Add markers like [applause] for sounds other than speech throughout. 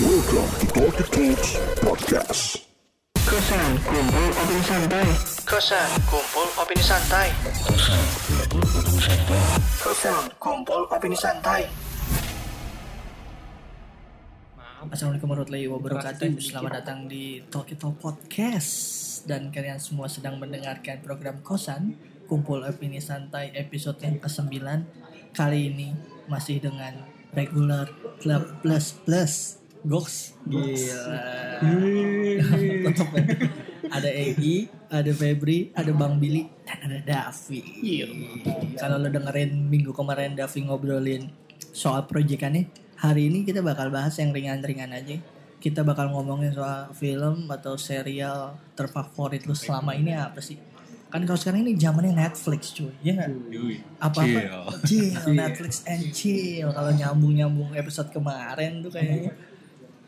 Welcome to Talkie Talks Podcast. Kosan kumpul opini santai. Kosan kumpul opini santai. Kosan kumpul opini santai. Assalamualaikum warahmatullahi wabarakatuh. Selamat datang di Talkie Talk Podcast dan kalian semua sedang mendengarkan program Kosan Kumpul Opini Santai episode yang ke-9. Kali ini masih dengan regular Club Plus Plus. Goks. Gila. Ada Egi, ada Febri, ada Bang Billy, dan ada Davi. Kalau lo dengerin minggu kemarin Davi ngobrolin soal proyekannya, hari ini kita bakal bahas yang ringan-ringan aja. Kita bakal ngomongin soal film atau serial terfavorit lo selama ini apa sih? Kan kalau sekarang ini zamannya Netflix cuy, ya nggak? Apa apa? Chill, Netflix and chill. Kalau nyambung-nyambung episode kemarin tuh kayaknya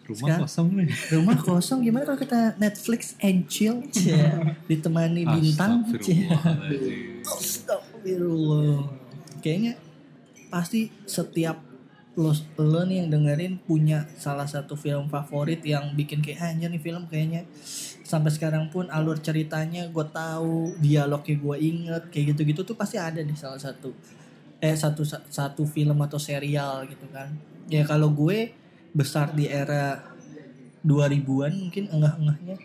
Rumah Sekarang- kosong nih. rumah kosong gimana kalau kita Netflix and chill Cia. ditemani bintang Cia. Astagfirullahaladzim. Astagfirullah kayaknya pasti setiap lo, lo nih yang dengerin punya salah satu film favorit yang bikin kayak "Ah, anjir nih film kayaknya sampai sekarang pun alur ceritanya gue tahu dialognya gue inget kayak gitu-gitu tuh pasti ada di salah satu eh satu satu film atau serial gitu kan ya kalau gue besar di era 2000-an mungkin enggah-enggahnya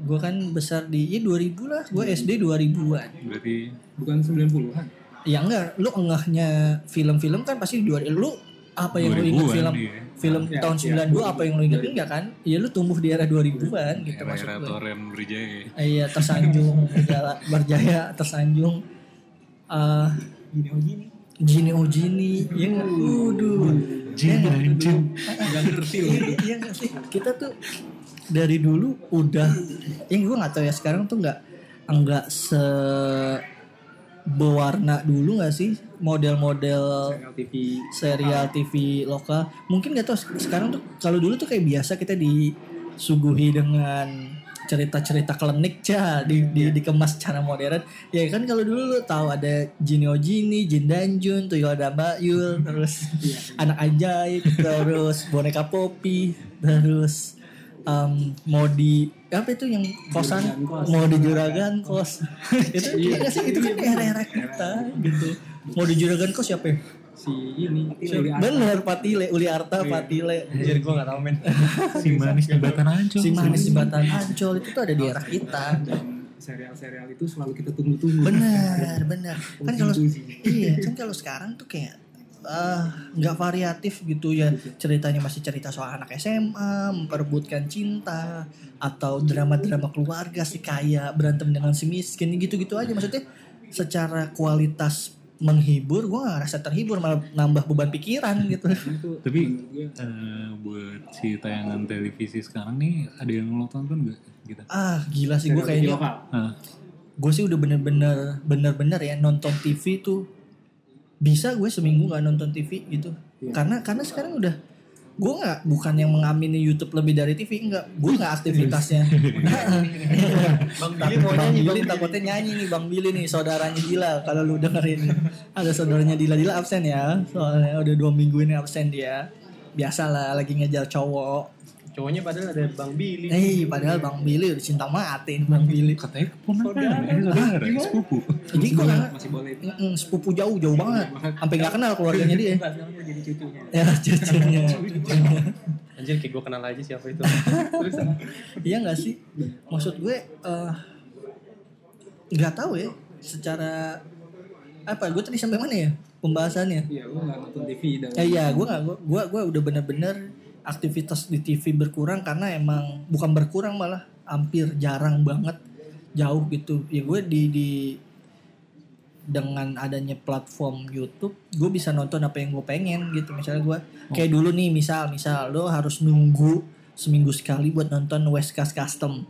gue kan besar di ya 2000 lah gue SD 2000-an Berarti bukan 90-an ya enggak. Lu enggahnya film-film kan pasti dua lu apa yang lu inget 2000-an film dia. film Ya, tahun ya, 92 apa yang lu inget enggak kan? Ya lu tumbuh di era 2000-an gitu maksud era-era gue Toren berjaya. Eh, iya tersanjung [laughs] berjala, berjaya tersanjung. Eh gini oh gini. Gini oh Gini. Ya nggak? Waduh Jin Ya nggak? anjing. nggak ngerti loh Iya iya nggak sih kita tuh dari dulu udah yang gue nggak tahu ya sekarang tuh nggak nggak se berwarna dulu nggak sih model-model serial TV serial TV lokal mungkin gak tau sekarang tuh kalau dulu tuh kayak biasa kita disuguhi dengan cerita-cerita klinik cah di, di- dikemas secara modern. Ya kan kalau dulu lu tahu ada Jinio Jini, Jin Danjun, Tuyul ada Mbak Yul, [laughs] terus anak ajaib, terus boneka Poppy, terus um, Modi apa itu yang kosan? Kos. Modi Juragan kos. Itu iya sih? Itu kan era-era kita gitu. Modi Juragan kos siapa ya? Si ini Uli Arta. Bener Patile, Uli Arta, Patile. Anjir gue gak tau men Si manis jembatan ancol. Si manis jembatan Ancol itu tuh ada di era kita. dan serial-serial itu selalu kita tunggu-tunggu Bener, bener. Kan kalau iya, kan kalau sekarang tuh kayak ah, nggak variatif gitu ya ceritanya masih cerita soal anak SMA memperebutkan cinta atau drama-drama keluarga si kaya berantem dengan si miskin gitu-gitu aja maksudnya secara kualitas menghibur gue gak ngerasa terhibur malah nambah beban pikiran gitu [laughs] itu Tapi eh, buat si tayangan televisi sekarang nih ada yang lo tonton gak? Gitu. ah gila sih gue kayaknya Nah, gue sih udah bener-bener bener-bener ya nonton TV tuh bisa gue seminggu nggak nonton TV gitu Iya. karena karena sekarang udah gue nggak bukan yang mengamini YouTube lebih dari TV enggak gue nggak aktivitasnya. [laughs] Bang Billy. mau nyanyi Billy takutnya nyanyi nih Bang Billy nih saudaranya Dila kalau lu dengerin. Ada saudaranya Dila. Dila absen ya soalnya udah dua minggu ini absen dia. Biasalah lagi ngejar cowok cowoknya padahal ada Bang Billy. Eh padahal Bang Billy udah cinta mati nih Bang Billy. Katanya keponakan. Ini saudara, sepupu. jadi nggak- masih boleh. Mm-mm, sepupu jauh jauh banget. sampai nggak kenal keluarganya dia. Enggak, jadi cucunya. Ya cucunya Anjir kayak gue kenal aja siapa itu. terus [laughs] iya nggak sih? Maksud gue eh, nggak tahu ya secara apa gue tadi sampai mana ya pembahasannya? Iya gue gak nonton TV dan Eh, iya gue nggak gue gue udah bener-bener aktivitas di TV berkurang karena emang bukan berkurang malah hampir jarang banget jauh gitu. Ya gue di di dengan adanya platform YouTube gue bisa nonton apa yang gue pengen gitu. Misalnya gue kayak dulu nih misal misal lo harus nunggu seminggu sekali buat nonton West Coast Custom.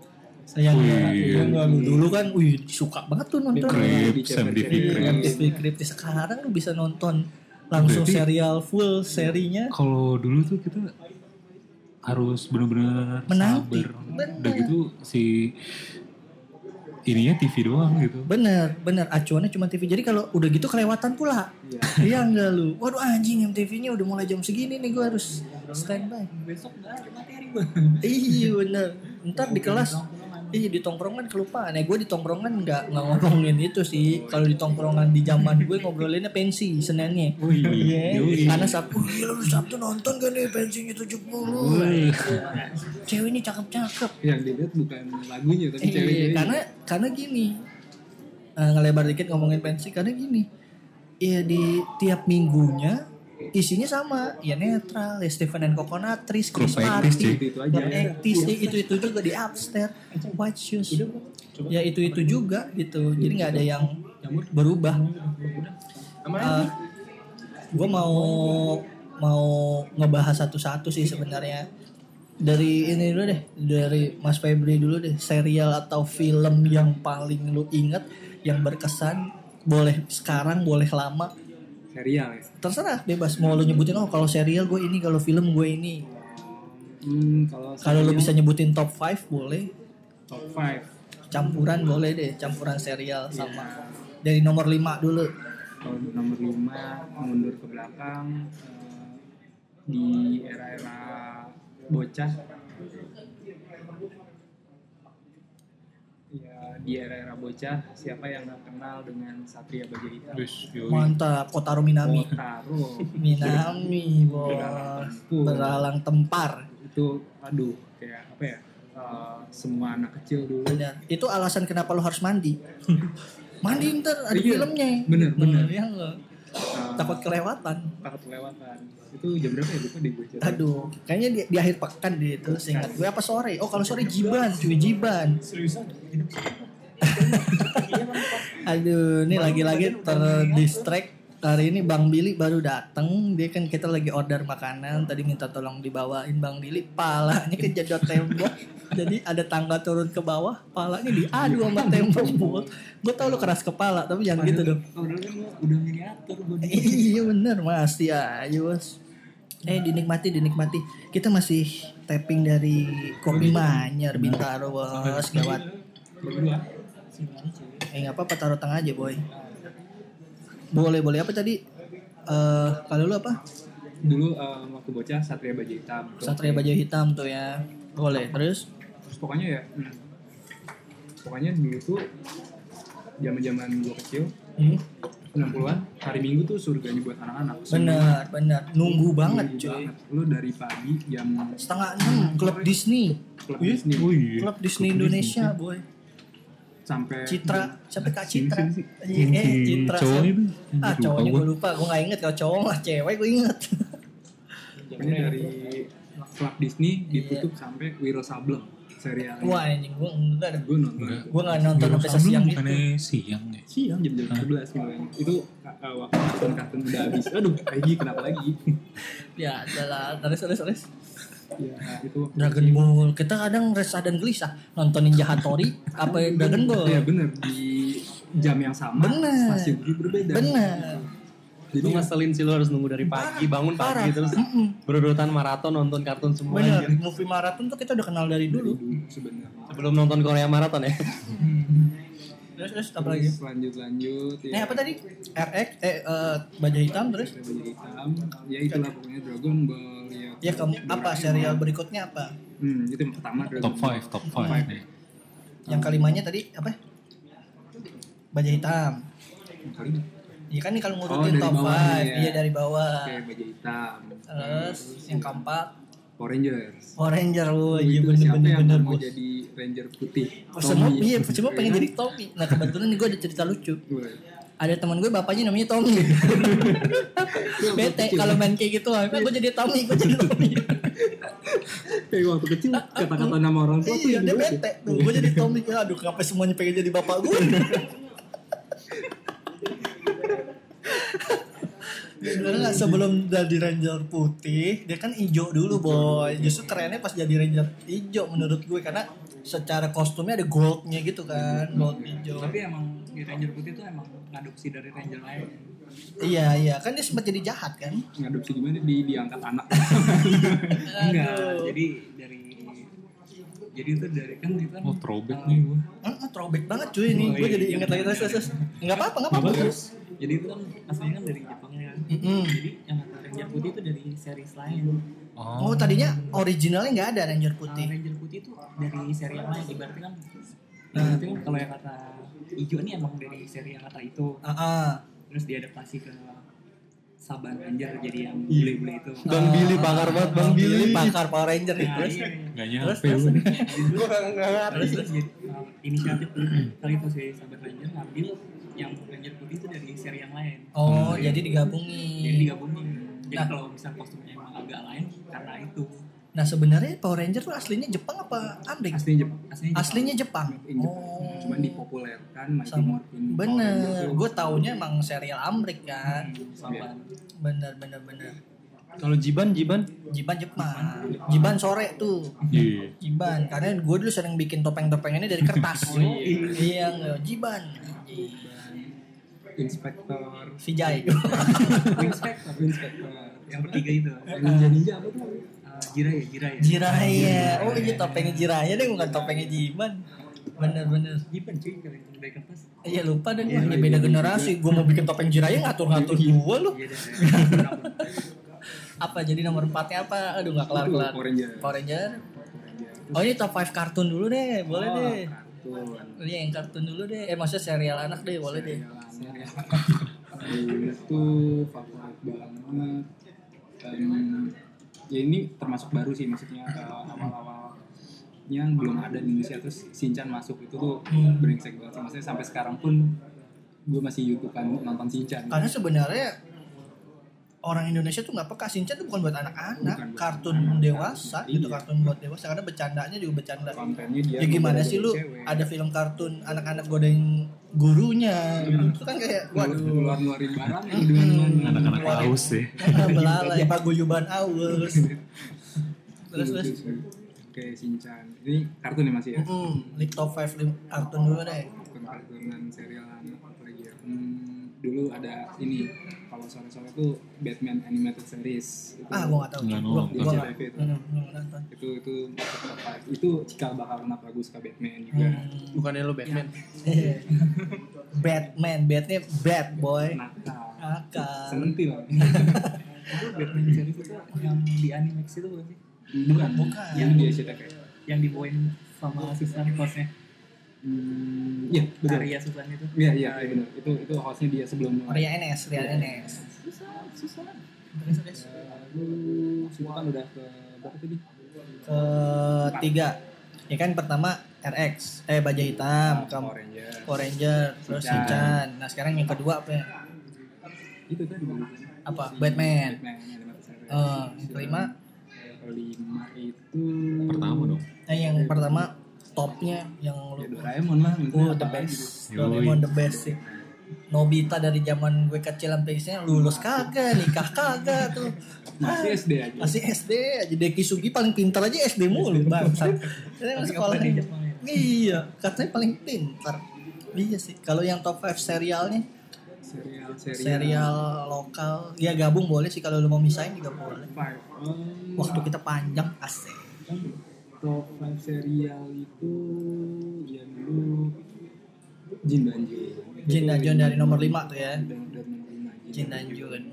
Yang Wih. dulu kan wih suka banget tuh nonton. MTV Iya, Crips. sekarang lu bisa nonton langsung Berarti- serial full serinya. Kalau dulu tuh kita harus bener-bener Menanti. sabar. Bener. Udah gitu si ininya TV doang gitu. Bener, bener. Acuannya cuma TV. Jadi kalau udah gitu kelewatan pula. Iya. Iya enggak lu? Waduh anjing MTV-nya udah mulai jam segini nih gue harus standby. Besok nggak ada materi gue. Iya bener. Ntar di kelas Iya di tongkrongan kelupaan ya. Gue di tongkrongan nggak nggak ngomongin itu sih. Kalau di tongkrongan di zaman gue ngobrolinnya pensi senennya Oh iya. Karena sabtu gila lu sabtu nonton gak nih pensinya 70 Wih. cewek ini cakep cakep Yang dilihat bukan lagunya tapi Iya, ceweknya. karena karena gini. Eh, ngelebar dikit ngomongin pensi karena gini. Ya di tiap minggunya isinya sama ya netral ya Stephen and Coconutris Chris Grup ektis, Martin itu itu aja. Ya, itu itu juga di upstairs white shoes. Ya itu itu juga gitu. Jadi nggak ada yang berubah. Gue mau mau ngebahas satu-satu sih sebenarnya. Dari ini dulu deh dari Mas Febri dulu deh serial atau film yang paling lu inget yang berkesan boleh sekarang boleh lama Serial ya. terserah bebas. Mau lu nyebutin oh kalau serial gue ini kalau film gue ini. Hmm, kalau serial, bisa nyebutin top 5 boleh. Top 5 campuran boleh deh campuran serial sama. Dari nomor 5 dulu. Kalau nomor 5 mundur ke belakang eh, di era-era bocah di era-era bocah siapa yang nggak kenal dengan Satria Baja Hitam mantap Kotaro Minami. Kotaro. Minami bos. Beralang tempar. Itu aduh kayak apa ya eh, semua anak kecil dulu. Benar. Itu alasan kenapa lo harus mandi. [laughs] Mandi ntar ada Iya, filmnya. Bener, bener. ya enggak eh, takut kelewatan. takut kelewatan. Itu jam berapa ya? Lupa deh gue cerita. aduh kayaknya di, di akhir pekan deh itu seingat gue apa sore? Oh kalau sore jiban cuy jiban aduh ini lagi-lagi terdistract hari ini Bang Billy baru datang dia kan kita lagi order makanan. Tadi minta tolong dibawain Bang Billy. Palanya kejedot tembok. Jadi ada tangga turun ke bawah palanya diadu sama tembok. bos gue tau lu keras kepala tapi jangan gitu dong. udah miniatur gue iya bener. Masih aja bos. Eh dinikmati dinikmati. Kita masih tapping dari kopi Manyar Bintaro bos. gawat berdua eh nggak apa-apa taruh tengah aja boy. Boleh boleh apa tadi? Eh kalau lu apa? Dulu eh, waktu bocah Satria Baja Hitam. Satria Baja Hitam tuh ya. Boleh terus? Terus pokoknya ya hmm, pokoknya dulu tuh zaman zaman gue kecil hmm, 60-an hari Minggu tuh surganya buat anak-anak. Benar benar. Nunggu banget Nunggu cuy. Banget. lu dari pagi jam setengah enam klub Disney. Klub Disney. Oh iya. klub Disney Indonesia boy sampai Citra sampai Kak Sini, Citra. Sini, Iya, eh Si Citra cowok itu. ah Lupa cowoknya gua. gue lupa gue nggak inget kalau cowok mah cewek gue inget. Pokoknya dari klub Disney ditutup sampai Wiro Sableng serialnya. Wah anjing gue enggak ada. Gue nonton. Enggak. gue nggak nonton sampai itu bukannya siang ya? siang jam jam 11 mulai itu uh, waktu kartun kartun udah habis. Aduh lagi kenapa lagi? [laughs] Ya adalah terus terus terus ya itu waktu Dragon Ball. Kita kadang resah dan gelisah nonton Ninja Hattori apa [laughs] Dragon Ball. Ya bener. Di jam yang sama Bener. stasiun berbeda. Bener. Jadi Lu ngeselin sih lu harus nunggu dari pagi, bangun parah. pagi terus Mm-mm. berurutan maraton nonton kartun semua. Bener. Anjir. movie maraton tuh kita udah kenal dari dulu. dulu sebenarnya. Sebelum nonton Korea maraton ya. [laughs] terus terus apa lagi? Lanjut lanjut ya. Eh apa tadi? RX eh eh, baja hitam terus? Baju hitam. Ya itulah pokoknya Dragon Ball ya ya ke, apa? Serial berikutnya apa? Hmm, itu yang pertama Top Ball. 5, top 5 nih. yang kelimanya tadi apa? Baja hitam. Yang Iya kan nih kalau Oh, ngurutin dari top bawah 5 nih ya. iya dari bawah. Oke baju hitam. Terus yang keempat? Power Rangers. Power Ranger. Oh, Oh, iya itu bener siapa bener yang bener mau jadi Ranger putih? Semua Tommy. iya semua pengen Iya jadi? Tommy. Nah kebetulan nih gue ada cerita lucu. Ada teman gue bapaknya namanya Tommy. [laughs] Bete kalau main kayak gitu ah gue jadi Tommy gue jadi Tommy. [laughs] Kayak waktu kecil kata-kata nama orang tua tuh iya dia bete tuh gue jadi Tommy. Aduh kenapa semuanya pengen jadi bapak gue Sebenarnya sebelum jadi ranger putih dia kan hijau dulu boy. justru kerennya pas jadi ranger hijau menurut gue karena secara kostumnya ada goldnya gitu kan gold hijau. Tapi emang di Ranger Putih itu emang ngadopsi dari Ranger lain iya iya kan dia sempat jadi jahat kan ngadopsi gimana di diangkat anak [laughs] enggak jadi dari jadi itu dari kan itu kan Oh throwback nih gua. Eh, throwback banget cuy ini. Oh, Gue iya, jadi iya. inget lagi terus terus. Enggak apa-apa, enggak apa-apa terus. Jadi itu kan aslinya kan dari Jepang ya. Mm-mm. Jadi yang kata Ranger Putih itu dari series lain. Oh, tadinya originalnya nggak ada Ranger Nah, putih. Ranger Putih itu dari seri yang lain. Ibaratnya kan, kan kalau yang kata hijau ini emang dari seri yang kata itu. Ah, ah. Terus diadaptasi ke Saban Ranger jadi yang Iya. bule-bule itu. Bang Billy pakar banget Bang Billy. pakar Power Ranger nih. Nah, Terus iya. Gak terus nyampe terus. lu nih. terus terus jadi uh, inisiatif kali itu si Saban Ranger ngambil yang Ranger Putih itu dari seri yang lain. Oh, Jadi- jadi digabungin. jadi digabungin jadi Nah. kalau misal kostumnya emang agak lain karena itu Nah, sebenarnya Power Ranger tuh aslinya Jepang apa Amrik? Aslinya Jepang. aslinya Jepang. Aslinya Jepang. Jepang. Oh. Cuman dipopulerkan Mighty Sama- Bener, gue taunya emang serial Amrik kan. Saban. Bener, bener, bener. Kalau Jiban Jiban Jiban Jepang. Jiban sore tuh. Iya. Jiban, karena gue dulu sering bikin topeng-topeng ini dari kertas. [laughs] iya, nggak, Jiban. Inspektor. Vijay. [laughs] Inspektor Inspektor. yang bertiga itu [laughs] Ninja ninja apa tuh? Jiraya Jiraya Jiraya. Oh iya topengnya Jiraya deh, bukan topengnya Jiban. Bener, bener. Jiban cuy kalau yang dari kertas Iya lupa deh, ini beda generasi. Gue mau bikin topeng Jiraya ngatur-ngatur gue lu. iya Apa jadi nomor empatnya apa? Aduh nggak kelar-kelar. Power Ranger. Power Ranger. Oh ini top 5 kartun dulu deh, boleh Oh, deh. Kartun. Iya yang kartun dulu deh. Eh maksudnya serial anak deh, boleh deh. Serial anak. itu favorit banget. Ya ini termasuk baru sih maksudnya uh, awal-awalnya belum ada di Indonesia. Terus Shinchan masuk itu tuh brengsek banget sih. maksudnya sampai sekarang pun gue masih youtubean nonton Shinchan Karena sebenarnya orang Indonesia tuh nggak peka. Shinchan tuh bukan buat Bukan anak-anak, buat kartun anak-anak. dewasa gitu, Iya. kartun buat dewasa. Karena bercandanya juga bercanda. kontennya dia Ya gimana sih lu? cewek. ada film kartun anak-anak godain gurunya itu kan kayak waduh. Keluar ngeluarin barang [laughs] mana Anak-anak haus sih. belalai [laughs] paguyuban aus. Terus terus. oke Shinchan ini kartun ya masih ya? Hmm, list top 5 lim- kartun dulu deh. Bukan kartunan serial anak apa lagi ya? Hmm, dulu ada ini kalau sore-sore tuh Batman animated series itu. Ah gua nggak tahu. Nggak gua nonton. gua nggak itu. Nggak nonton. Itu itu itu cikal bakal kenapa gue suka Batman juga. Hmm. Bukannya lu Batman? [laughs] Batman. Batnya bad boy. Nakal akal sentil itu [laughs] Batman series itu yang di Animax itu bukan sih? Bukan. Bukan. yang di SCTV yang dibawain sama Susan hostnya hmm, iya betul. Arya Susan itu. Iya iya iya, benar. Itu itu hostnya dia sebelum Ria NS Ria NS Susan Susan terus terus. Lalu semua kan udah ke berapa tadi? ketiga ya kan pertama RX eh baja hitam ke Power Ranger. Ranger terus Shinchan. Nah sekarang yang kedua apa ya? Itu kan apa? Batman. Batman. Eh, kelima? Kelima itu Pertama dong. eh yang pertama topnya yang ya lu Doraemon lah oh the best. Yoi. Doraemon the best sih. Nobita dari zaman gue kecil sampai sini lulus kagak nikah kagak tuh. Masih SD aja. masih SD aja. Deki Sugi paling pintar aja SD mulu bangsa Dia Masih sekolah offline di Jepang ya? iya katanya paling pintar. Iya sih kalau yang top 5 serialnya? Serial serial. Serial lokal. Ya gabung boleh sih kalau lu mau misahin juga boleh. Waktu kita panjang asik top five serial itu ya dulu Jin dan Jun. Jin dan Jun dari nomor 5 tuh ya. Dari, dari nomor lima Jin dan Jun.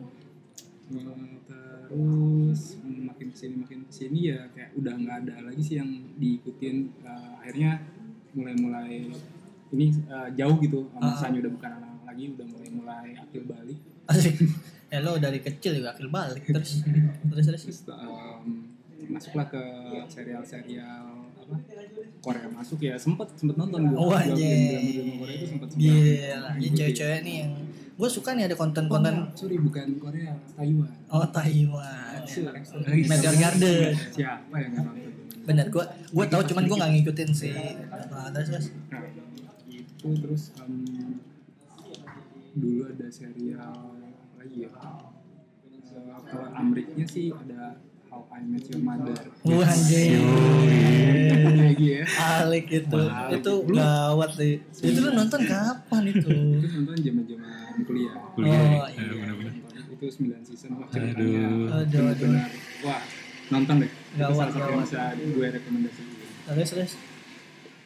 Eh, terus makin ke sini makin ke sini ya kayak udah nggak ada lagi sih yang diikutin. Eh, akhirnya mulai-mulai ini eh, jauh gitu. Ah. masanya udah bukan anak lagi udah mulai-mulai akil balik. Asik. [laughs] Ya lo dari kecil juga akil balik terus. [laughs] Terus terus. Terus em, masuklah ke serial-serial apa Korea masuk ya sempet sempet nonton gue Oh, anjing. drama Korea itu sempet sempet Gila, ini cewek-cewek nih yang gue suka nih ada Oh, konten-konten enggak, sorry bukan Korea Taiwan. Oh Taiwan. Sorry. Meteor Garden. Siapa yang nggak nonton? Bener gue gue tahu cuman gue nggak ngikutin sih. Nah, terus terus Nah, itu terus em, dulu ada serial lagi ya. Eh, kalau Amriknya sih ada How I Met Your Mother. Wah anjing lagi ya. Alik itu Alik. itu gawat sih itu lu nonton kapan itu Itu nonton zaman-zaman kuliah. Kuliah. Oh, ya, iya. benar-benar. Itu 9 season wah Aduh. ceritanya. Aduh, benar-benar wah nonton deh. Itu Gawat, salah satu yang gawat. bisa gue rekomendasikan. terus terus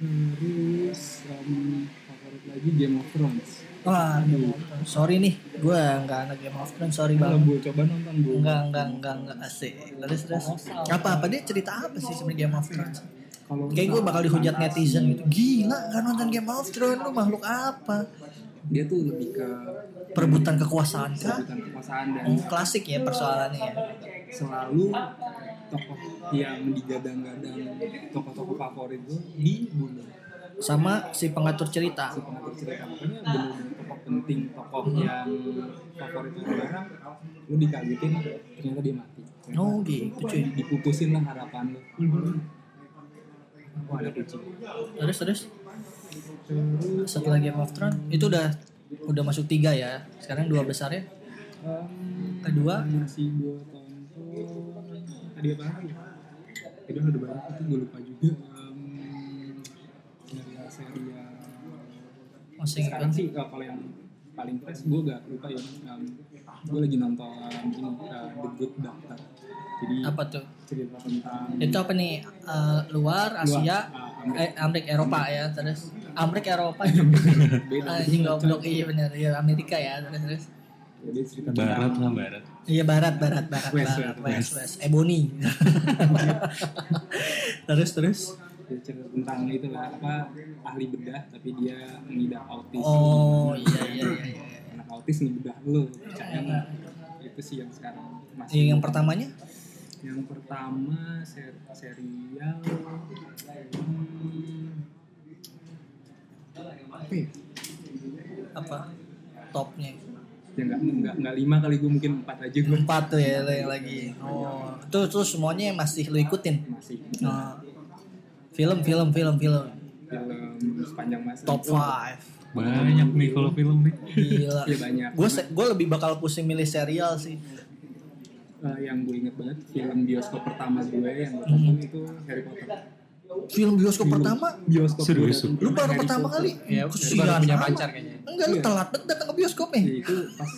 Terus um, favorit lagi Game of Thrones. Wah, Thrones. sorry nih, gue nggak anak Game of Thrones, sorry Kalau bang. gue coba nonton bu. Enggak, enggak, enggak, enggak asik. Terus, terus. Apa, apa dia cerita apa sih sebenarnya Game of Thrones? Kalau Kayak gue bakal dihujat netizen gitu. Gila, nggak nonton Game of Thrones, lu makhluk apa? dia tuh lebih ke Perebutan kekuasaan kah? sebutan kekuasaan dan Hmm, klasik ya persoalannya ya. selalu tokoh yang digadang-gadang tokoh-tokoh favorit gue dibunuh Sama si pengatur cerita. si pengatur cerita pokoknya bener-bener tokoh penting tokoh yang favorit orang lu dikagetin ternyata dia mati Oh gitu cuy. diputusin lah harapan lu wah ada kucing Terus, terus. Setelah Game of Thrones, itu udah udah masuk tiga ya. Sekarang dua besar ya. Um, Kedua? masih gue tonton tadi apa lagi tadi udah banyak itu gue lupa juga um, serial serial Masih sekarang ngikut. sih uh, kalau yang paling fresh gue gak lupa ya um, gue lagi nonton ini uh, The Good Doctor jadi Apa tuh? cerita tentang Itu apa nih? Eh, luar Asia, uh, Amerika. eh, Amerika Eropa ya. Terus Amerika Eropa. [laughs] beda Anjing goblok iya bener ya Amerika ya terus terus. jadi cerita Barat lah barat. Iya barat barat barat West, barat west, west west Ebony. [laughs] [laughs] terus terus. Cerita tentang itu lah apa ahli bedah tapi dia mengidap autis Oh iya iya iya. iya. anak autis nih bedah lu percaya nggak itu sih yang sekarang masih Yang, yang pertamanya yang pertama ser serial hmm, apa ya? apa? Topnya ya nggak nggak nggak lima kali gue mungkin empat aja gue empat tuh ya yang lagi. Oh itu tuh semuanya masih lo ikutin. masih Oh. Film film film film film sepanjang masa top itu, five. Banyak nih kalau film nih. Gila. ya banyak Gue gue lebih bakal pusing milih serial sih. Eh, yang gue inget banget film bioskop pertama gue yang gue tonton itu Harry Potter Film bioskop pertama bioskop Serius? Lu baru Harry pertama Potter. kali? Ya, Kesian baru punya pacar kayaknya. Enggak, lu Iya. telat banget datang ke bioskop ya nih. itu pas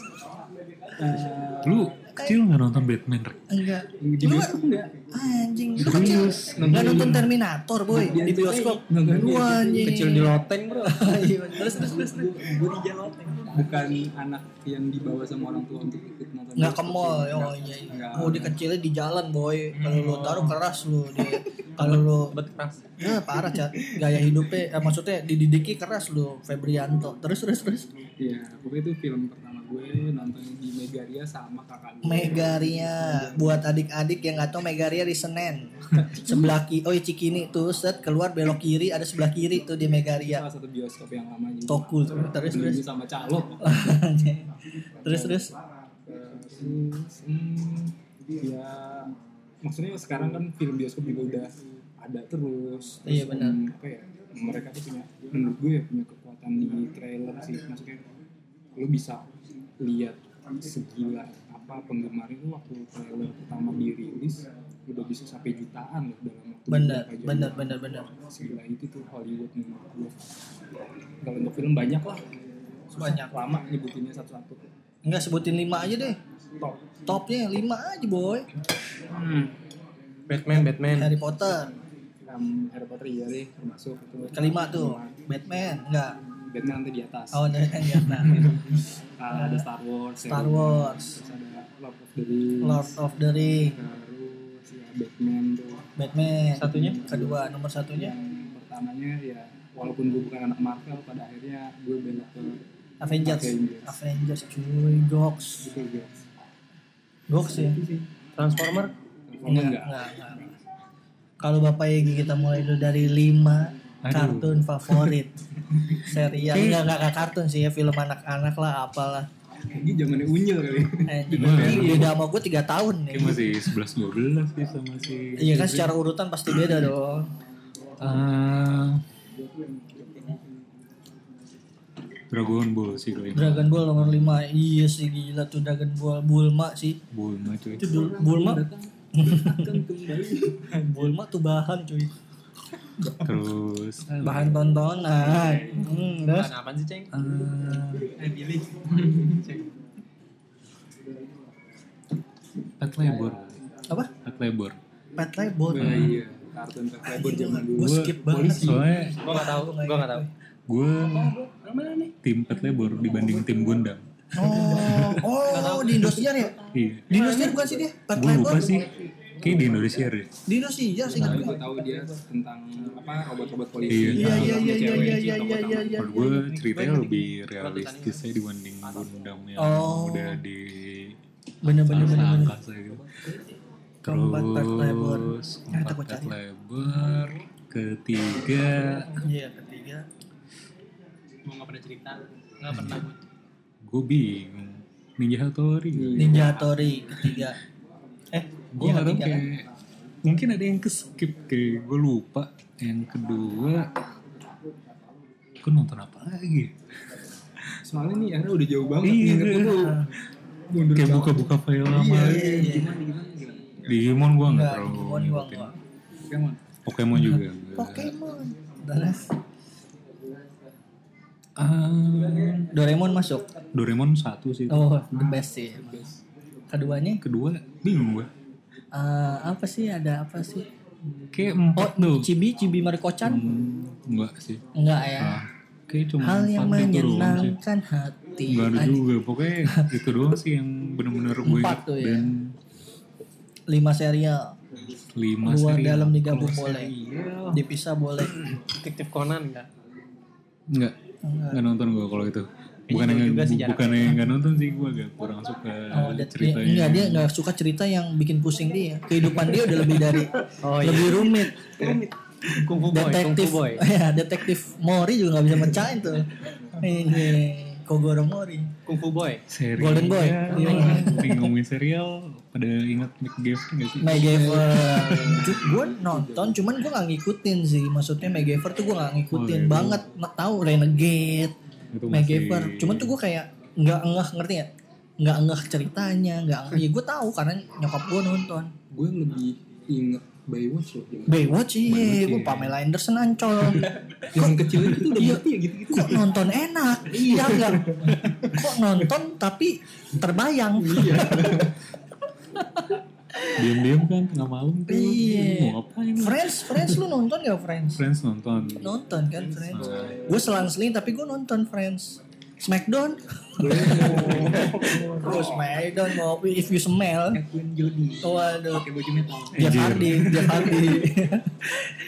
eh, Lu kecil nggak nonton Batman? Enggak. di bioskop enggak Anjing, lu kecil. Enggak nonton Terminator, boy, Di bioskop. Lu di- anjing. Kecil di loteng bro. [laughs] Iya, terus terus terus. terus. gue di jaloteng bukan anak yang dibawa sama orang tua untuk ikut nonton Enggak ke mall, sih. oh Enggak. iya. iya. Oh, di kecilnya di jalan, boy. Kalau lu taruh keras lu dia. Kalau lu Bet keras. ya parah, Cat. Gaya hidupnya eh, maksudnya dididiki keras lu, Febrianto. Terus terus terus. Iya, pokoknya itu film pertama gue nonton di Megaria sama kakak gue. Megaria buat adik-adik yang nggak tahu Megaria di Senen [laughs] sebelah kiri oh iya, Cikini tuh set keluar belok kiri ada sebelah kiri tuh di Megaria Salah satu bioskop yang lama juga. Tokul tuh terus terus Beli sama calok. [laughs] terus terus Terus, hmm, ya maksudnya sekarang kan film bioskop juga udah ada terus. Terus, Iya, benar. hmm, Apa ya? Mereka tuh punya menurut gue ya punya kekuatan di trailer sih. Maksudnya lu bisa lihat segila apa penggemar itu waktu trailer pertama dirilis udah bisa sampai jutaan loh dalam waktu bener beberapa jam. bener bener bener segila itu tuh Hollywood menurut gue kalau untuk film banyak lah. Banyak. Lama nyebutinnya satu-satu. Enggak sebutin lima aja deh. Top. Topnya lima aja boy. Batman, Batman. Harry Potter. Um, Harry Potter iya deh termasuk itu. Kelima tuh. Batman enggak Batman nanti di atas. Oh kan ya nah. Ah, ada Star Wars Star ya. Wars. Terus ada Lord of the Rings. Lord of the Ring terus ya Batman tuh. Batman. Satunya? kedua nomor satunya? Yang pertamanya ya walaupun gue bukan anak Marvel pada akhirnya gue belok ke Avengers. Avengers. Avengers cuy Gox Gox ya? Transformer. Transformer enggak enggak, enggak. Kalau Bapak Yegi kita mulai dulu dari 5 Aduh. kartun favorit. Serial enggak, enggak enggak kartun sih ya, film anak-anak lah apalah. ini zamannya unyil kali Eh, Gimana? beda sama gue 3 tahun nih. Kayak masih 11-12 sih sama si... Iya kan secara urutan pasti beda dong. Ah, Dragon Ball sih kali ini. Dragon Ball nomor 5. Iya sih gila tuh Dragon Ball Bulma sih. Bulma cuy. Itu Bulma. [laughs] Bulma tuh bahan cuy. Terus Bahan tontonan. Hmm, terus Bahan apaan sih, Ceng? ah, eh pilih [laughs] Pet Labor. apa? Pet Labor. Pet Labor. Nah, iya kartun Playboy zaman dulu. Gue skip banget. Soalnya Gue nggak tahu, gue nggak tahu. gue tim Pet Labor dibanding tim Gundam. Oh, oh di Indosiar ya? Iya. Di Indosiar bukan sih dia? Part Gue lupa Labor? sih. Kayak di Indonesia deh. Di Indosiar sih Nah, kan gue tahu dia tentang apa robot-robot polisi. Iya. Iya iya iya iya iya iya iya iya utama. iya. Menurut gue ceritanya lebih realistis ya dibanding Gundam yang Oh. udah di Bener bener bener bener. angkasa. Keempat Pet Labor. Terus Nah, Pet cari. Labor. Ketiga Iya ketiga. Mau nggak pernah cerita, nggak pernah buat. gue bingung. Ninja Hattori. Ninja Tori ketiga. Eh, Gue iya gak tau kan? kayak mungkin ada yang keskip kayak gue lupa. Yang kedua gue nonton apa lagi? Soalnya nih era udah jauh banget. Iya, Ingat dulu. Mundur Kayak buka-buka file lama. Iya iya iya. Gimana gimana gimana? Digimon gue gak Enggak, terlalu ngikutin. Pokemon. Pokemon juga. Pokemon. Terus Ah, Doraemon masuk. Doraemon satu sih. Oh, the best sih. Keduanya Kedua bingung gue. Eh, apa sih? Ada apa sih? Kayak Oh, empat tuh. Cibi, Cibi Mariko-chan? Hmm, enggak sih. Enggak ya. Ah, kayak cuma Hal yang menyenangkan hati. Enggak ada juga. Pokoknya itu doang sih yang bener-bener gue Empat ingat. tuh ya. Dan Lima serial. lima Luar serial. dalam digabung boleh. serial, Dipisah boleh. Detektif Conan enggak? Enggak. Enggak. Enggak nonton gue kalau itu. Bukan Iya, yang juga sih bu- bukan yang enggak nonton sih gue agak kurang suka Oh, dia, dia, ceritanya. enggak dia enggak suka cerita yang bikin pusing dia. Kehidupan dia udah lebih dari [laughs] Oh, iya. lebih rumit. Kungfu Boy, detektif, Kungfu Boy. [laughs] ya detektif Mori juga nggak bisa mecahin tuh. [laughs] Ini Kogoro Mori. Kungfu Boy. Serial. Golden Boy. Iya. Nih ngomongin serial pada ingat McGavin gak sih? MacGyver. gue nonton, cuman gue nggak ngikutin sih. Maksudnya MacGyver tuh gue nggak ngikutin Oh, iya. banget. Nggak tahu Renegade, Itu masih- MacGyver. Cuman tuh gue kayak nggak ngeh ngerti ya? Nggak ngeh ceritanya, nggak. [laughs] Ya gue tahu karena nyokap gue nonton. Gue lebih inget Baywatch loh. Baywatch iya, gue iya. Pamela Anderson ancol. [laughs] Yang kecil itu udah Iya. ngerti ya gitu-gitu. Kok nonton enak? [laughs] Iya enggak? Kok nonton tapi terbayang? Iya. Diam-diam kan tengah malam tuh. Iya. Mau ngapain? Friends, Friends lu nonton gak Friends? Friends nonton. Nonton kan Friends. Gue selang-seling tapi gue nonton Friends. Smackdown. oh, Smackdown mau if you smell. Edwin Jody. Waduh. Pakai baju metal. Jeff. Hardy, Jeff Hardy.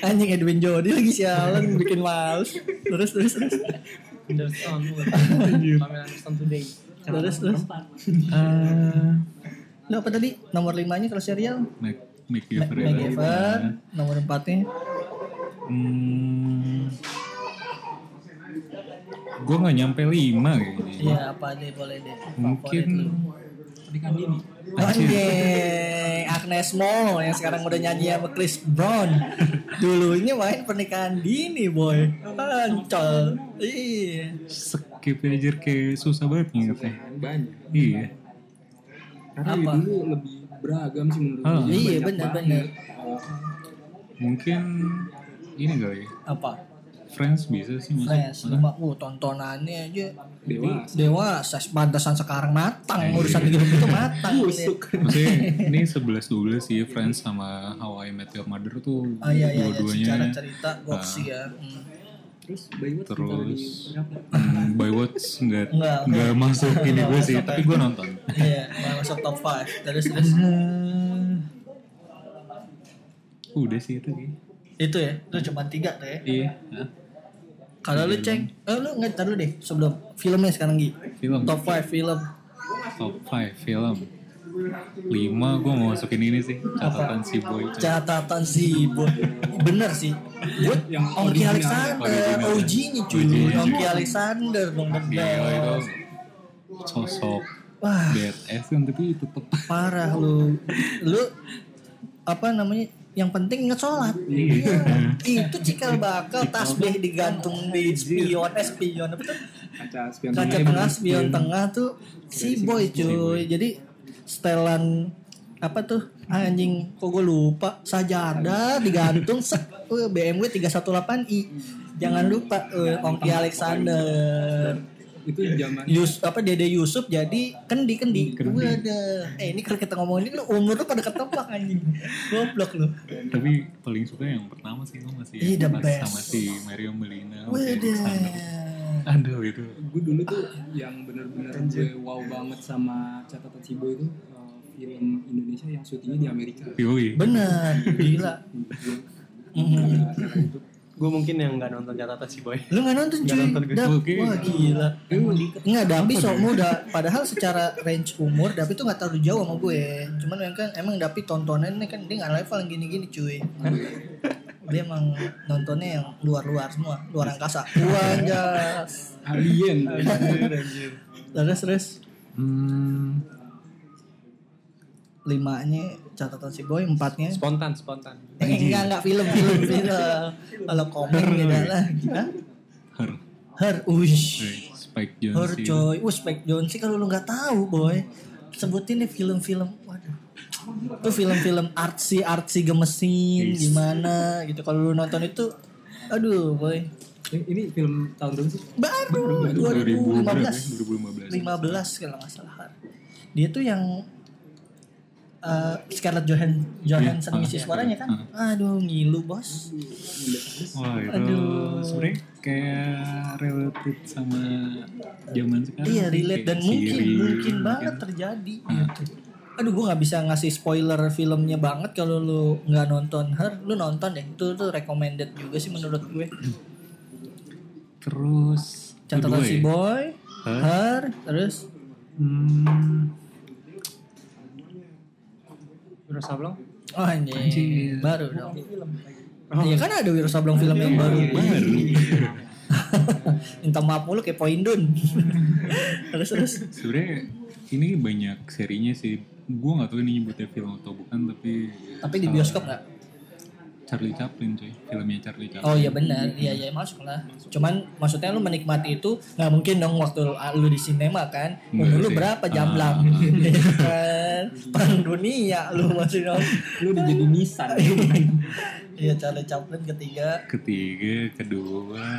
Anjing Edwin Jody lagi sialan bikin males. Terus terus terus. Anderson. Pamela Anderson today. Terus terus. Lu apa tadi? Nomor limanya kalau serial? Mac Mac- McGavin. MacGyver. Nomor empatnya. Hmm, gue nggak nyampe lima kayaknya. Iya apa aja boleh deh. Mungkin. Pernikahan dini. Anjing, Agnes Mo yang sekarang udah nyanyi sama Chris Brown. Dulunya main pernikahan dini, boy. Ancol. Iya. skip aja kayak susah banget ngingetnya. Banyak. Iya. Karena Apa? dulu lebih beragam sih menurut Ah. gue. Iya, banyak benar-benar. banget. Mungkin ini kali ya. Apa? Friends bisa sih. Friends, cuma uh, tontonannya aja Dewasa. dewasa pantasan sekarang matang urusan hidup itu matang Busuk. Maksudnya ini 11-12 sih Friends sama How I Met Your Mother tuh Ah iya iya, iya. dua-duanya secara cerita Ah. goksi ya. Hmm. Terus Baywatch Terus hmm, Baywatch nggak Nggak, nggak masuk ini gue sih tapi gue nonton Iya, masuk top 5. Terus terus [laughs] udah sih itu sih itu ya, itu cuma tiga tuh ya. iya? Kalau lu cek, eh lu nggak taruh deh sebelum filmnya sekarang Gi. film Top 5 film. top 5 film 5 gue mau masukin ini sih catatan si boy Catatan si Boy. Bener sih. Gue Yang Ongki. Alexander, Original. OG-nya cuy. OG-nya. Ongki Alexander dong Gila bener. itu sosok Wah, badass kan tapi tetep parah lu. Lu apa namanya? Yang penting ingat sholat. Iya. Itu cikal bakal tasbih digantung di spion, eh spion apa tuh? Kaca spion kaca tengah spion tengah tuh si boy cuy jadi setelan apa tuh anjing kok gue lupa sajadah digantung set uh, BMW 318i jangan lupa uh, Ongki Alexander itu zaman Yus apa Dede Yusuf jadi kendi kendi. Kendi. Waduh. Eh ini kalau kita ngomongin lu umur lu pada ketebak anjing. Goblok lu. Tapi paling suka yang pertama sih gue masih Ih, sama si Mario Melina. Alexander. Aduh itu. gue dulu tuh yang bener-bener gue wow banget sama catatan Cibo itu uh, film Indonesia yang syutingnya di Amerika Yoi. Bener, [laughs] gila. Mhm. Itu Gue mungkin yang nggak nonton catatan si boy. Lu gak nonton Nggak cuy? nonton gue. Dap. Oke. Wah gila. Enggak, Dapi sok muda. Padahal secara range umur Dapi tuh gak terlalu jauh sama gue. Cuman yang kan emang Dapi tontonannya kan dia gak level yang gini-gini cuy. Dia emang nontonnya yang luar-luar semua, luar angkasa. Wanjas. alien Terus terus Hmm, limanya catatan si boy, empatnya Spontan, spontan. [laughs] eh, enggak enggak film film film. Kalau komik beda lah. Hah? Her. Her, uish. Eh, Spike Her Jonze. coy, uh Spike Jonze kalau lu nggak tahu boy, sebutin deh film-film, itu film-film artsy artsy gemesin Yes. gimana gitu. Kalau lu nonton itu, aduh boy, ini, film tahun berapa sih baru 2000 berapa ya? 2015, 2015. 15 kalau nggak salah. Dia tuh yang uh, Scarlett Johan Johansson Iya, ngisi ah, suaranya kan, aduh ngilu bos. Wah itu Aduh. sebenarnya kayak related sama zaman sekarang. Iya relate dan mungkin mungkin gitu banget kan. terjadi. Ah. gitu. Aduh gue nggak bisa ngasih spoiler filmnya banget kalau lu nggak nonton Her, lu nonton deh. Itu tuh recommended juga sih menurut gue. Terus Catatan si ya? boy, Her. Her, terus Hmm, Wiro Sableng. oh anjing, Anjir. baru dong. Iya kan ada Wiro Sableng film yang baru. baru. [laughs] Minta maaf mulu kayak Poindun. [laughs] terus terus. Sebenarnya ini banyak serinya sih. Gue gak tahu ini nyebutnya film atau bukan tapi Tapi di bioskop nggak? Charlie Chaplin cuy, filmnya Charlie Chaplin. Oh iya benar, iya iya masuk lah. Cuman maksudnya lu menikmati itu nggak mungkin dong waktu lu di sinema kan. Umur lu berapa Ah. jamblang? [laughs] Iya kan? Perang dunia lu masih dong. lu udah jadi Nissan Iya Charlie Chaplin ketiga. Ketiga, kedua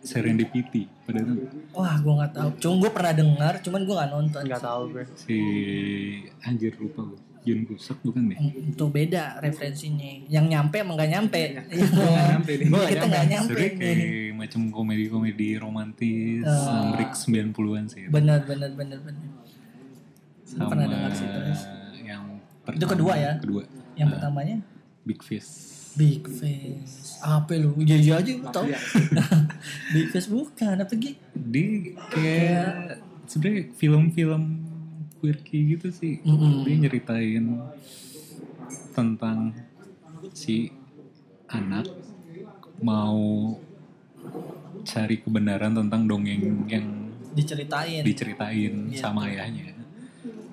Serendipity pada itu Wah gua nggak tahu. Cuma gua pernah dengar, cuman gua nggak nonton. Nggak tahu gue. si anjir lupa gue Jun Kusak bukan deh Itu beda referensinya. Yang nyampe emang nggak nyampe. Iya. nggak nyampe deh. Kita nggak nyampe nih. kayak macam komedi-komedi romantis Ah. break 90-an sih Benar benar benar benar. sama pernah dengar sih, terus. yang Itu kedua ya? kedua Yang pertamanya Big Fish Big Face. Apa lu? Iya iya aja lu tau. [laughs] Big Face bukan apa Gi? dia kayak sebenarnya film-film quirky gitu sih Mm-mm. dia nyeritain tentang si anak mau cari kebenaran tentang dongeng yang Diceritain. diceritain Iya. sama ayahnya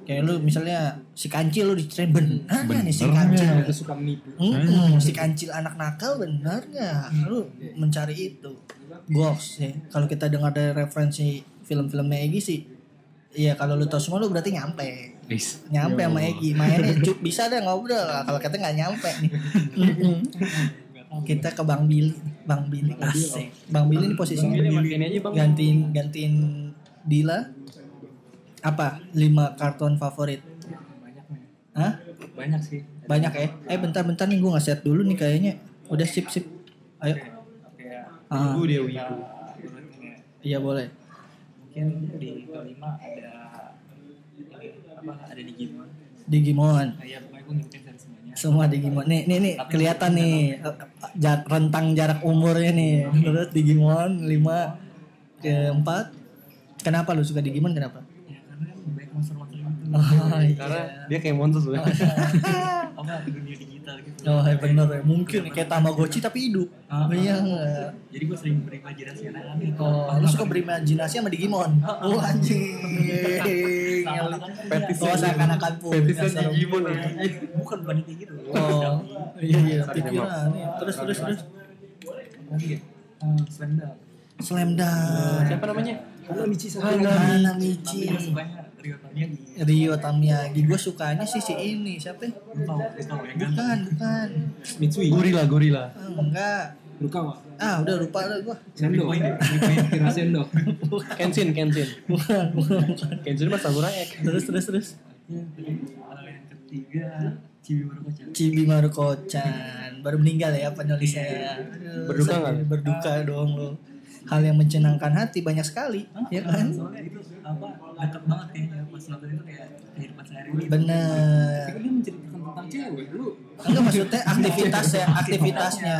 Kayak lu misalnya si kancil lu diceritain benar nggak nih si kancil? itu suka menipu Mm-mm, si kancil anak nakal benar nggak? Lu mencari itu. Goks ya. Kalau kita dengar dari referensi film-filmnya Egi sih, Iya kalau lu tau semua lu berarti nyampe Wis. Nyampe sama Egi Mainnya cu- bisa deh ngobrol Kalau kita nggak nyampe nih. Kita ke Bang Billy Bang Billy asik Bang Billy ini posisinya Ini bang. gantiin gantiin Dila apa? Lima karton favorit? Banyak nih Hah? banyak sih. Banyak ya? Eh bentar-bentar nih gue nge-set dulu nih kayaknya. Udah sip sip ayo kayak Ah, dia urutnya. iya boleh. Mungkin di kelima ada apa ada Digimon. Digimon. Nah, ya pokoknya gue ngikutin dari semuanya. Semua Digimon. Nih nih nih kelihatan nih eh, jar- rentang jarak umurnya nih. Terus Digimon lima ke empat kenapa lu suka Digimon? Kenapa ya karena kan banyak monster-monster gitu. Oh, iya. Karena dia kayak monster tuh. apa dunia digital gitu. Oh iya bener ya. Mungkin kayak Tamagotchi tapi hidup. Ah, Iya jadi gue sering berimajinasi yang aneh Oh, lu suka berimajinasi sama Digimon? Oh anjing. Fetis Oh seakan-akan pun. Fetisnya Digimon bukan bukan kayak gitu. Oh, iya iya pikiran. Terus terus terus. lagi ya? Eh, Slam Dunk. Slam Dunk. Siapa namanya? halo Michi Hana gue Rio Tamiya di Rio Tamiya. Gue sukanya sih si ini siapa? ya? Lupa, lupa, yang ganteng. Bukan bukan. Mitsui Gorila, gorila. Eh, Enggak. Rukawa. Ah, udah lupa lah gua. Sendo. Kira Sendo. Kenshin, Kenshin. Bukan, bukan. Kenshin mah samurai X. Terus terus terus. Ya, terus kalau yang ketiga Cibi Marukocan. Cibi Maruko-chan baru meninggal ya penulisnya. Aduh, Berduka nggak? Berduka dong lo. Hal yang mencenangkan hati banyak sekali, ya kan? Soalnya itu apa dekat banget kayaknya pas nonton itu kayak kehidupan sehari-hari. Bener. Tapi dia menceritakan tentang cewek lu. Enggak maksudnya aktivitas [laughs] ya, aktivitasnya.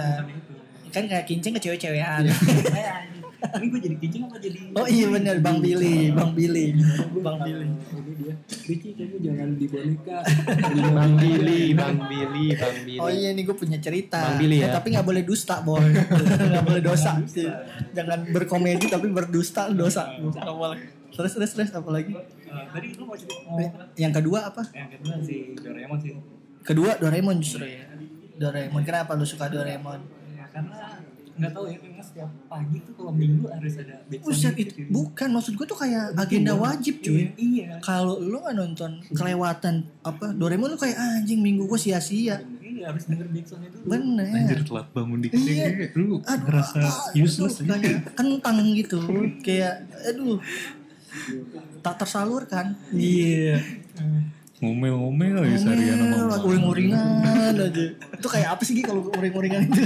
Kan kayak kincing ke cewek-cewekan. [laughs] Ini gue jadi kincing apa jadi? Oh iya bener, Bang Billy, Bang Billy, Bang Billy. Ini dia. Ricci kamu jangan di boneka. Bang Billy, Bang Billy, Bang Billy. Oh iya nih gue punya cerita. Bang Billy Eh, ya? tapi nggak boleh dusta boy. [laughs] Nggak boleh dosa. Jangan berkomedi [laughs] tapi berdusta dosa. Nggak boleh. Terus terus terus apa lagi? Eh, tadi lu mau cerita Eh? Yang kedua apa? Yang kedua si Doraemon sih. Kedua Doraemon justru ya. Doraemon. Kenapa lu suka Doraemon? Ya, karena nggak tahu ya memang setiap pagi tuh kalau minggu harus ada Buset gitu, itu cuy. bukan maksud gue tuh kayak agenda wajib cuy. Iya. Kalau lu nggak nonton kelewatan apa Doraemon lu kayak anjing minggu gue sia-sia. Iya harus denger backsoundnya dulu. Bener. Anjir telat bangun dikit Iya. kayak lu Aduh, ngerasa ah, useless aduh, kayak kentang gitu kayak aduh tak tersalurkan iya Ngomel-ngomel ya seharian sama uring-uringan aja itu kayak apa sih Gi, kalau uring-uringan itu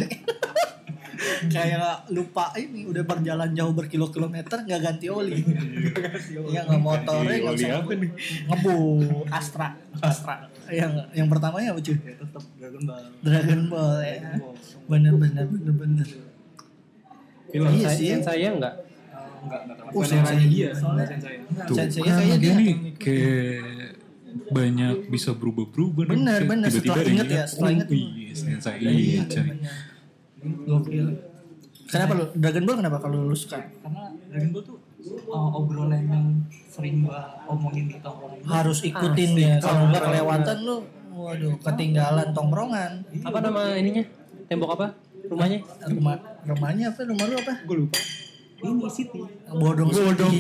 kayak lupa ini udah berjalan jauh berkilo-kilometer nggak ganti oli iya nggak motornya nggak Oli bisa apa nih? ngebu Astra Astra yang yang pertamanya apa cuy Ya tetap Dragon Ball. Dragon Ball ya bener bener bener bener Film Iya saya, sih. saya enggak. Eh, enggak enggak terlalu. Oh, sensei. dia, soalnya sensei. Tuh Sensei kan kayaknya dia- gini kayak banyak bisa berubah-berubah. Bener, bener. tiba-tiba Setelah inget yang ya, setelah oh, inget. Iya, sensei Iya, iya. Gokil. Kenapa lu Dragon Ball kenapa kalau lu suka? Karena Dragon Ball tuh uh, obrolan yang sering gua omongin di tongkrongan. Harus ikutin ya. Kalau nggak kelewatan lu waduh ketinggalan tongkrongan. Apa nama ininya? Tembok apa? Rumahnya? Rumah rumahnya apa? Rumah lu apa? Gue lupa. Ini City. Bodong Bodong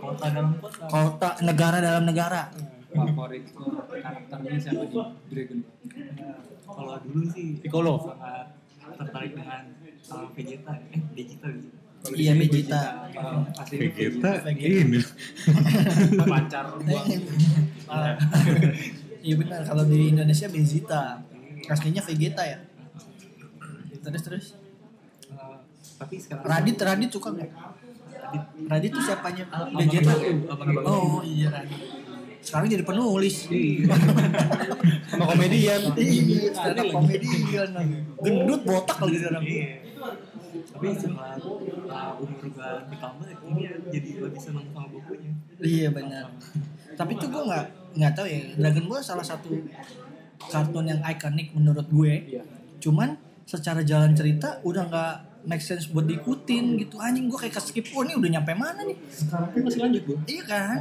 Kota dalam kota. Kota negara dalam negara. Favorit karakternya siapa di Dragon Ball? Kalau dulu sih Piccolo. sangat tertarik dengan uh, Vegeta. Eh, Vegeta. Vegeta. Kalau di Iya sini Vegeta. Vegeta ini [laughs] pacar gua. [laughs] Iya benar kalau di Indonesia Vegeta. Aslinya Vegeta ya. Terus terus. Uh, tapi sekarang Radit Radit suka nggak? Radit. Radit tuh siapanya Vegeta? Oh iya Radit. Sekarang jadi penulis. Sama komedian. Iya, up komedian. Gendut botak lagi sekarang. Iya. Tapi setelah uh, umur gua bertambah, ini jadi lebih senang sama bukunya. Iya benar. Tapi tuh gue nggak nggak tahu ya. Dragon Ball salah satu kartun yang ikonik menurut gue. Cuman secara jalan cerita udah nggak make sense buat diikutin gitu. Anjing gue kayak skip oh ini udah nyampe mana nih? Sekarang pun masih lanjut gua. Iya kan?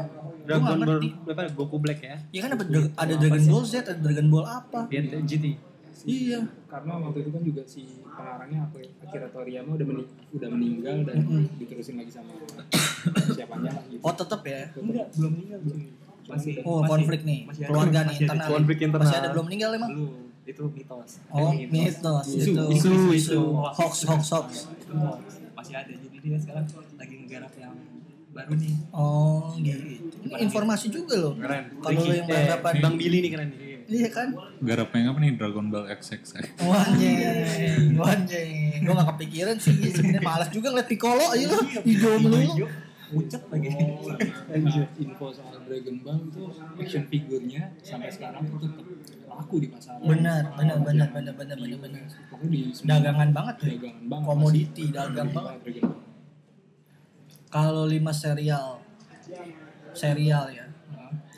Gue Dragon nggak Ball ngerti. apa? Goku Black ya? Iya kan ada, ada Dragon Ball Z, ada Dragon Ball apa? Biar GT. Iya. Karena waktu itu kan juga si pengarangnya apa ya, Akira Toriyama udah meni- udah meninggal dan diterusin lagi sama [coughs] siapanya lah gitu. Oh tetep ya. Enggak, belum meninggal. Masih Oh masih- konflik nih, masih keluarga nih internal. Konflik internal. Masih ada belum meninggal emang? Belum, itu mitos. Oh Itu mitos Isu, itu. isu, isu. Hoax hoax hoax. Masih ada. Jadi dia sekarang lagi ngegarap yang baru nih. Oh gitu. Ini informasi juga loh. Keren. Kalau lo yang Eh, beranggapan Bang Billy nih keren nih. Iya kan? garapnya apa nih Dragon Ball XX Wanjeng, wanjeng. Gue gak kepikiran sih. Sebenernya malas juga ngeliat Piccolo aja lo. Hijau melulu. Pucet lagi. Nah, info soal Dragon Ball itu action figurnya sampai sekarang tuh tetap laku di pasaran. Benar, benar, benar, benar, benar, benar, benar. Dagangan banget tuh. dagangan banget. Komoditi, dagang banget. Kalau lima serial, serial ya.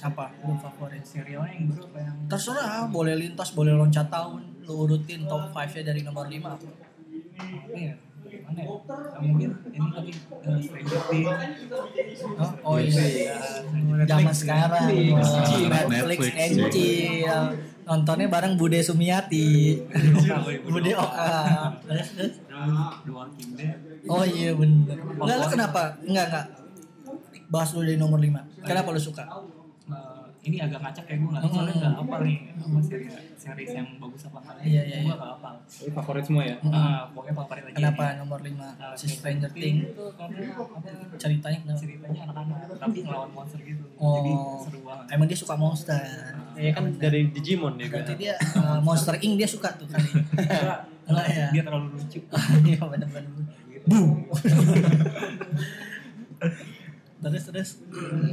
Apa? Lu favorit? Serialnya yang baru apa yang Terserah, boleh lintas, boleh loncat tahun. Lu urutin top 5 nya dari nomor 5 apa? apa ya? Gimana ya? Mungkin ini tadi uh, Stranger Things. Oh, oh iya. Uh, Zaman sekarang Netflix, oh, Netflix, Netflix, chill. Nontonnya bareng Bude Sumiati. Bude Oka. Terus The Walking Dead. Oh iya bener. Enggak lu kenapa? Enggak enggak. Bahas lu dari nomor 5. Kenapa lu suka? Uh, ini agak ngacak ya gue nggak Hmm. soalnya nggak apa nih apa series series yang bagus apa enggak Iya, iya, gue iya. nggak apa Ini favorit semua ya? Hmm. ah pokoknya favorit aja Kenapa nomor 5 Ah, si Stranger Things itu karena ceritanya kenapa? ceritanya anak-anak tapi ngelawan monster gitu Oh. jadi seru banget Emang dia suka monster. Ya kan dari Digimon dia Berarti dia uh, Monster Inc dia suka tuh kali. Enggak, Enggak ya? dia terlalu lucu [laughs] Iya benar-benar. Boom. terus terus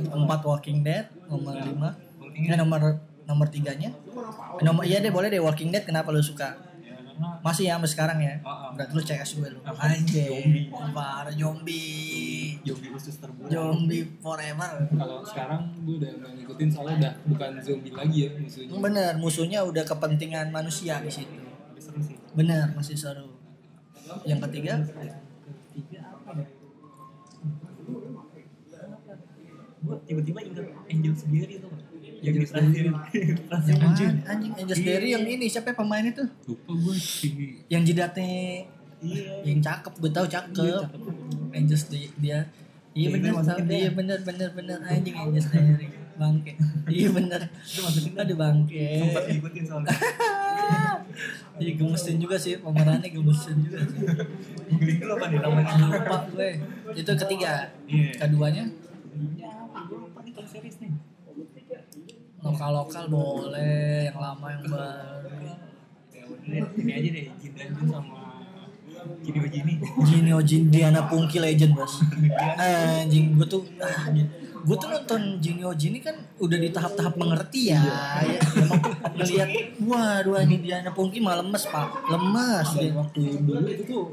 empat Walking Dead nomor lima. Walking Ini Dead. nomor nomor tiganya. Eh, Nomor iya deh boleh deh Walking Dead kenapa lu suka? ya karena Masih ya sampai sekarang ya? Oh, oh. Berarti lu CS gue lu. Apa? Anjing. Parah zombie. zombie khusus terbunuh Zombie forever. Kalau sekarang gue udah ngikutin soalnya udah bukan zombie lagi ya musuhnya. Bener, musuhnya udah kepentingan manusia di situ. Tapi seru sih Bener, masih seru. Yang ketiga, ketiga gue tiba-tiba ingat Angel sendiri tuh yang di terakhir [laughs] yang mana? Anjing Angels Berry yang ini siapa pemain itu? Lupa gue si Yang jidatnya iya yang cakep, gue tahu cakep. Iya, cakep. Angels di- dia. Iya bener, masukin iya dah. bener bener bener anjing Angels Berry bangke. Iya bener. itu masukin Aduh bangke. sempat ngikutin soalnya [laughs] Iya gemesin juga sih pemerannya gemesin juga sih. googling dulu apa nih namanya Lupa gue. Itu ketiga. Iya. Keduanya ya apa gue lupa nih kalau series nih? Lokal lokal boleh, yang lama yang baru. ya udah ini aja deh Jin dan Jun sama Jini Jini Gini Ojin Diana Pungki Legend bos. Anjing gue tuh ah, Gue tuh nonton Gini Ojin ini kan udah di tahap-tahap mengerti ya, ya Emang ngeliat Waduh anjing Diana Pungki mah lemes pak. Lemes dia. Waktu dulu itu tuh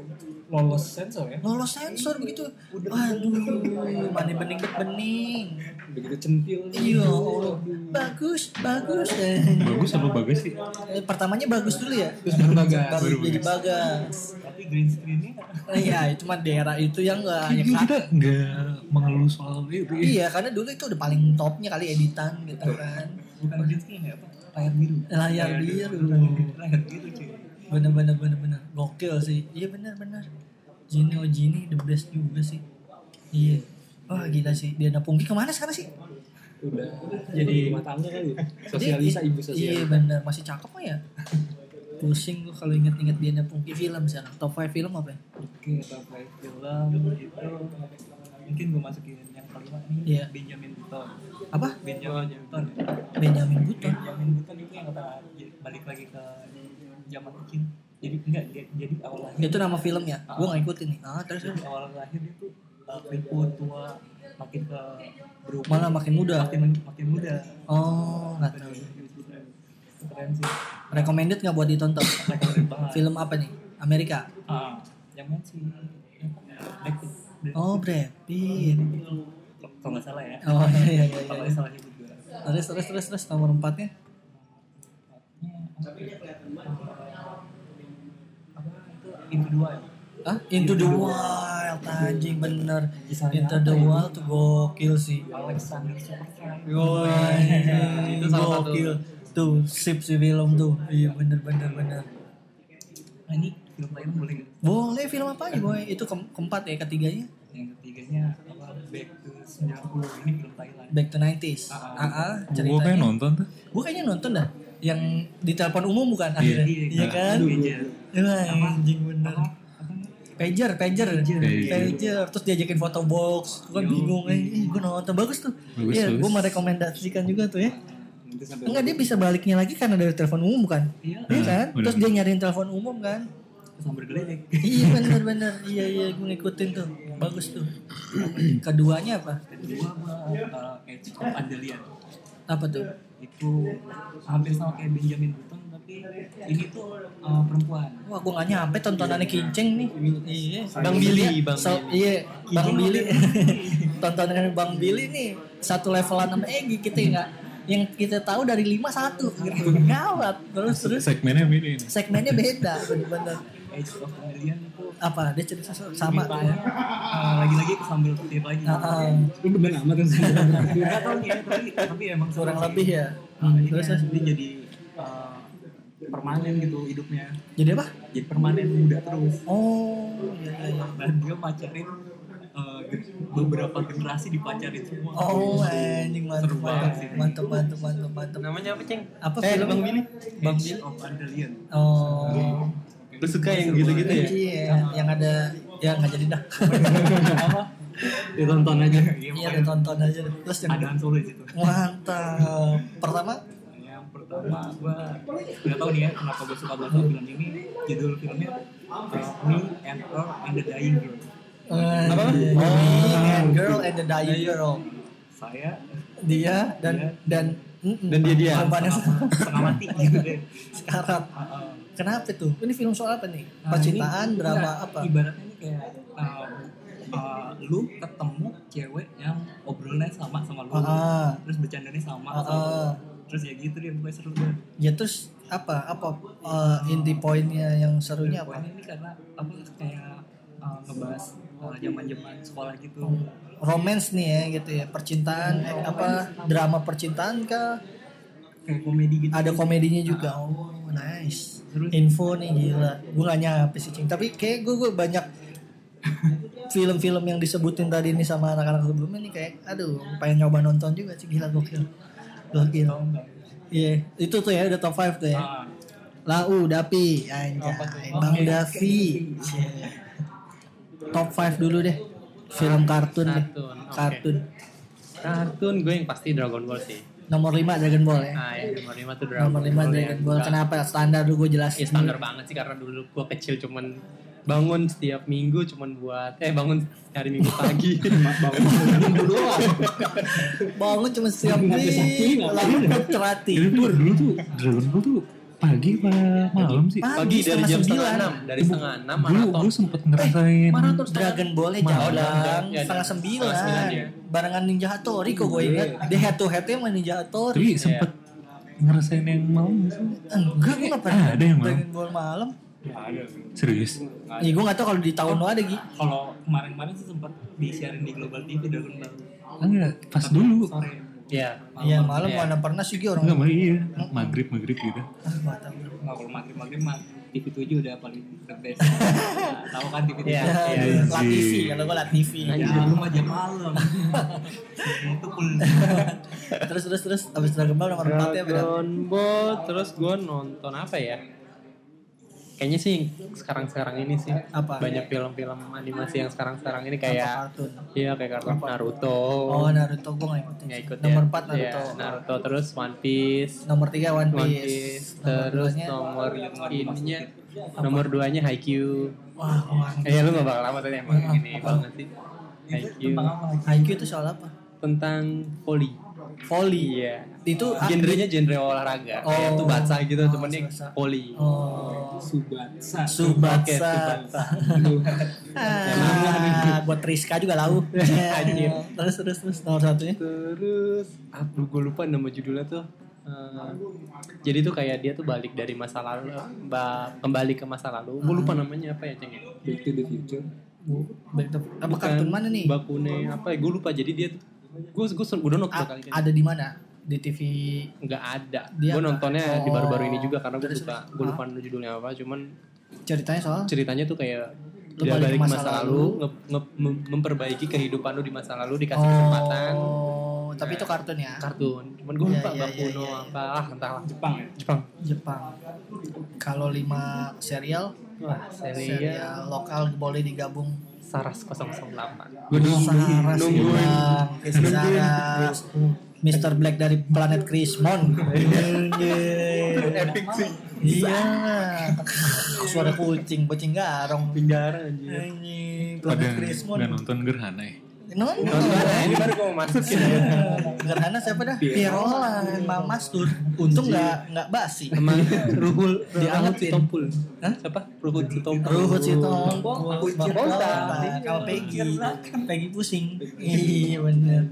lolos sensor ya. Lolos sensor begitu Aduh Mana bening bening Begitu centil. Iya. Bagus Bagus eh. bagus apa bagus sih? Eh, Pertamanya bagus dulu ya Terus baru bagas. Baru jadi bagus. bagas tapi green screennya Iya itu mah daerah itu yang gak hanya Kayaknya kat- kita nggak mengeluh soal itu ya. Iya, karena dulu itu udah paling topnya kali editan gitu kan. bukan green screen ya apa layar biru Layar biru. layar biru cuy Bener bener bener bener. Gokil sih. Iya bener bener. Gini oh Gini the best juga sih. Iya. Wah gila sih. Diana Pungki ke mana sekarang sih? Udah jadi rumah tangga kali. Sosialisa ibu Iya sosialisa. bener. Masih cakep mah ya. Pusing gue kalau inget-inget Diana Pungki film sekarang. Top 5 film apa ya? Oke, top five film itu mungkin gue masukin yang kelima nih Iya. Benjamin Button. Apa? Benjamin Button. Benjamin Button. Benjamin Button itu yang kata balik lagi ke zaman kecil. Jadi enggak dia- jadi awal lahir. Itu nama filmnya. Gue gak ikutin nih. Ah terus Jadi awal lahir itu uh, keriput tua makin ke berubah malah makin muda. makin makin muda. Oh nggak tahu. Keren sih. Recommended nggak buat ditonton? Banget. Film apa nih? Amerika. Ah, yang main si Black Oh Brad Pitt. Kalau nggak salah ya. Oh iya iya iya. Kalau iya. nggak salah juga. Terus terus terus terus nomor empatnya. Into the Wild. Ah, Into the Wild anjing bener. Kisahnya Into the? Wild tuh gokil sih. Alexander Supertramp. Woi, itu salah satu. gokil. Tuh, sip sih film tuh. Iya bener bener bener. Nah, ini film lain boleh nggak? Boleh film apa aja boy? Itu ke keempat ya ketiganya. Yang ketiganya apa? Back to 90 ini film Thailand. Back to 90s. Ah, Ah, ah, Gue kayak ceritanya. nonton tuh. Gue kayaknya nonton dah. Yang di telepon umum bukan? Akhirnya. Iya kan? Aduh, iya. Wah, anjing bener. Apa? Pager, pager, pager, Pager. terus diajakin foto box, gue kan bingung, eh, gue nonton. Bagus tuh, Bagus, iya, bagus. gue merekomendasikan juga tuh ya, enggak dia bisa baliknya lagi karena dari telepon umum bukan, Iya. iya kan, bener. terus dia nyariin telepon umum kan, geledek. iya bener bener, iya iya gue ngikutin tuh, bagus tuh, [clears throat] keduanya apa, Kedua gua uh, Edge of Andalian. apa tuh, Itu hampir sama kayak Benjamin Button tapi ini tuh uh, perempuan. wah gue gak nyampe tontonannya kinceng nih, iya, Bang Billy, Bang So- iya, Bang Billy, [laughs] tontonan Bang Billy nih satu levelan sama Egi kita nggak, yang kita tahu dari lima satu, gitu, gawat, terus terus Segmennya beda ini. segmennya beda bener-bener. Edge of Andalian itu apa dia cerita sama ceritanya uh, lagi-lagi sambil kutip lagi. Ah, ah, Lu bener amat kan sama Gak tau nih, tapi, tapi emang kurang lebih ya Nah, Hmm, ini terus jadi uh, permanen gitu hidupnya. jadi apa Jadi permanen muda terus. oh iya iya iya Dan dia macerin uh, beberapa generasi dipacarin semua. Oh, anjing mantap Seru mantap banget sih. mantap mantap mantap mantap. Namanya apa, Ceng? Apa Eh, film Bang Billy. Bang Billy. of Andalian. Oh. Lu suka yang gitu-gitu ya? Iya, yang ada ya nggak jadi dah. Ditonton aja. Iya, ditonton aja. Terus yang ada Solo di situ. mantap. Pertama Yang pertama gua nggak tahu nih ya kenapa gue suka banget film ini. Judul filmnya Me and Her and the Dying Girl. apa? Oh, and Girl and the Dying Girl. Saya Dia dan dan Dan dia dia. Korbannya setengah mati gitu deh. sekarat. Uh, Kenapa tuh? Ini film soal apa nih? Nah, Percintaan, ini drama enggak, apa? Ibaratnya ini kayak uh, uh, lu ketemu cewek yang obrolannya sama sama lu, Ah, terus bercandanya sama, ah, sama lu. terus ya gitu dia pokoknya seru banget. Ya terus apa? Apa uh, inti poinnya yang serunya apa? Poinnya ini karena apa kayak uh, ngebahas uh, zaman-zaman sekolah gitu. Romance nih ya gitu ya. Percintaan eh, apa drama percintaan kah? Kayak komedi gitu. Ada komedinya juga. Oh, nice. Terus Info nih gila. Gue gak nyampe sih, Cing. Tapi kayak gue, gue banyak film-film yang disebutin tadi ini sama anak-anak sebelumnya nih kayak aduh pengen nyoba nonton juga sih gila gokil gokil iya itu tuh ya udah top 5 tuh ya Ah, Lau Dapi anjay Bang Oke. Davi top 5 dulu deh. Film kartun deh. Kartun, oke. kartun. Kartun gue yang pasti Dragon Ball sih. nomor 5 Dragon Ball ya? Nah, yang nomor 5 tuh Dragon nomor 5 Ball. Dragon Ball. Enggak- kenapa? Standar dulu gue jelasin. Ya standar banget sih karena dulu gue kecil cuman bangun setiap minggu cuman buat eh bangun hari minggu pagi. [laughs] Bangun cuma setiap hari lalu terhati Jadi dulu, dulu tuh Dragon Ball tuh pagi apa malam sih? pagi dari jam setengah enam dari setengah enam maraton gue sempet ngerasain Dragon Ball-nya Malam. jam Ya, setengah setengah sembilan sembilan, ya. barengan Ninja Hattori kok gue ingat dia head to headnya sama Ninja Hattori Tapi sempet ngerasain yang malam enggak gue gak pernah Ah, ada yang malam. Dragon Ball malam Serius? Iya gue gak tau kalau di tahun lo ada Gi Kalau kemarin-kemarin sih sempat disiarin di Global TV Dragon Ball. Enggak, pas dulu Sore. Ya Iya malam. Iya. mana pernah sih orang Enggak, iya. Maghrib, maghrib gitu. Ah, nggak kalau maghrib-maghrib mah TV 7 udah paling the best. [laughs] Nah, tahu kan TV 7? Iya, Ya, iya. La TV kalau gue La TV Ya, lu mah jam malam. [laughs] Itu pun terus terus terus. Abis Dragon Ball nomor 4 ya beda. Dragon Ball terus gue nonton apa ya kayaknya sih sekarang-sekarang ini sih. Apa? banyak film-film animasi yang sekarang-sekarang ini kayak kartun. iya kayak kartun Naruto. Oh Naruto gue gak ikutin nggak ikut Nomor ya. 4 Naruto. Iya, Naruto terus One Piece. Nomor 3 One One Piece, Piece Nomor terus nomor ininya nomor duanya Haikyuu. Wah eh lu gak bakal lama tadi emang ini banget sih. Haikyuu. IQ itu soal apa? tentang volley Volley iya Itu genrenya genre olahraga kayak Oh. tuh batsa gitu Oh, Tsubasa. volley Oh Subatsa. Subatsa Tsubasa. [laughs] Ah, buat Rizka juga lau [laughs] Anjir. Terus terus terus nomor satunya Terus apa gue lupa nama judulnya tuh. Eh, jadi tuh kayak dia tuh balik dari masa lalu, ba- kembali ke masa lalu. Gue lupa namanya apa ya ceng ya? Back to the Future. Back to- Apa kartun mana nih? Bakune apa ya? Gue lupa. Jadi dia tuh gue gue udah nonton kali ada di mana? Di TV Nggak ada. Gue nontonnya di Oh. baru-baru ini juga karena gue suka. Gue lupa judulnya apa. Cuman ceritanya soal ceritanya tuh kayak Lu dia balik balik masa masa lalu. lalu, nge- nge- mem- memperbaiki kehidupan lu di masa lalu dikasih kesempatan Oh, tapi itu kartun ya? kartun. Cuman gue Iya, lupa iya, Bakuno iya, iya. apa ah entahlah. Jepang ya? Jepang. Jepang. Kalau lima serial, Wah, serial serial lokal boleh digabung. Saras 008. Gue nungguin. Chris Saras. Mr. Black dari planet Krismon. Epic sih. Iya. Suara kucing, kucing garong. Penjara anjir. Anjing, pada planet Krismon. nonton Gerhana ya? Nonton. Nah, ini baru gue mau masukin. Gerhana siapa dah? Pierolan, Mamas Tur. Untung nggak nggak basi. Sama Ruhul Ruhul Diangetin. Sitompul. Hah? Siapa? Ruhul Sitompul. Ruhut si Tompong, Bang Bang Polta, kalau Peggy, Peggy pusing. Iya bener.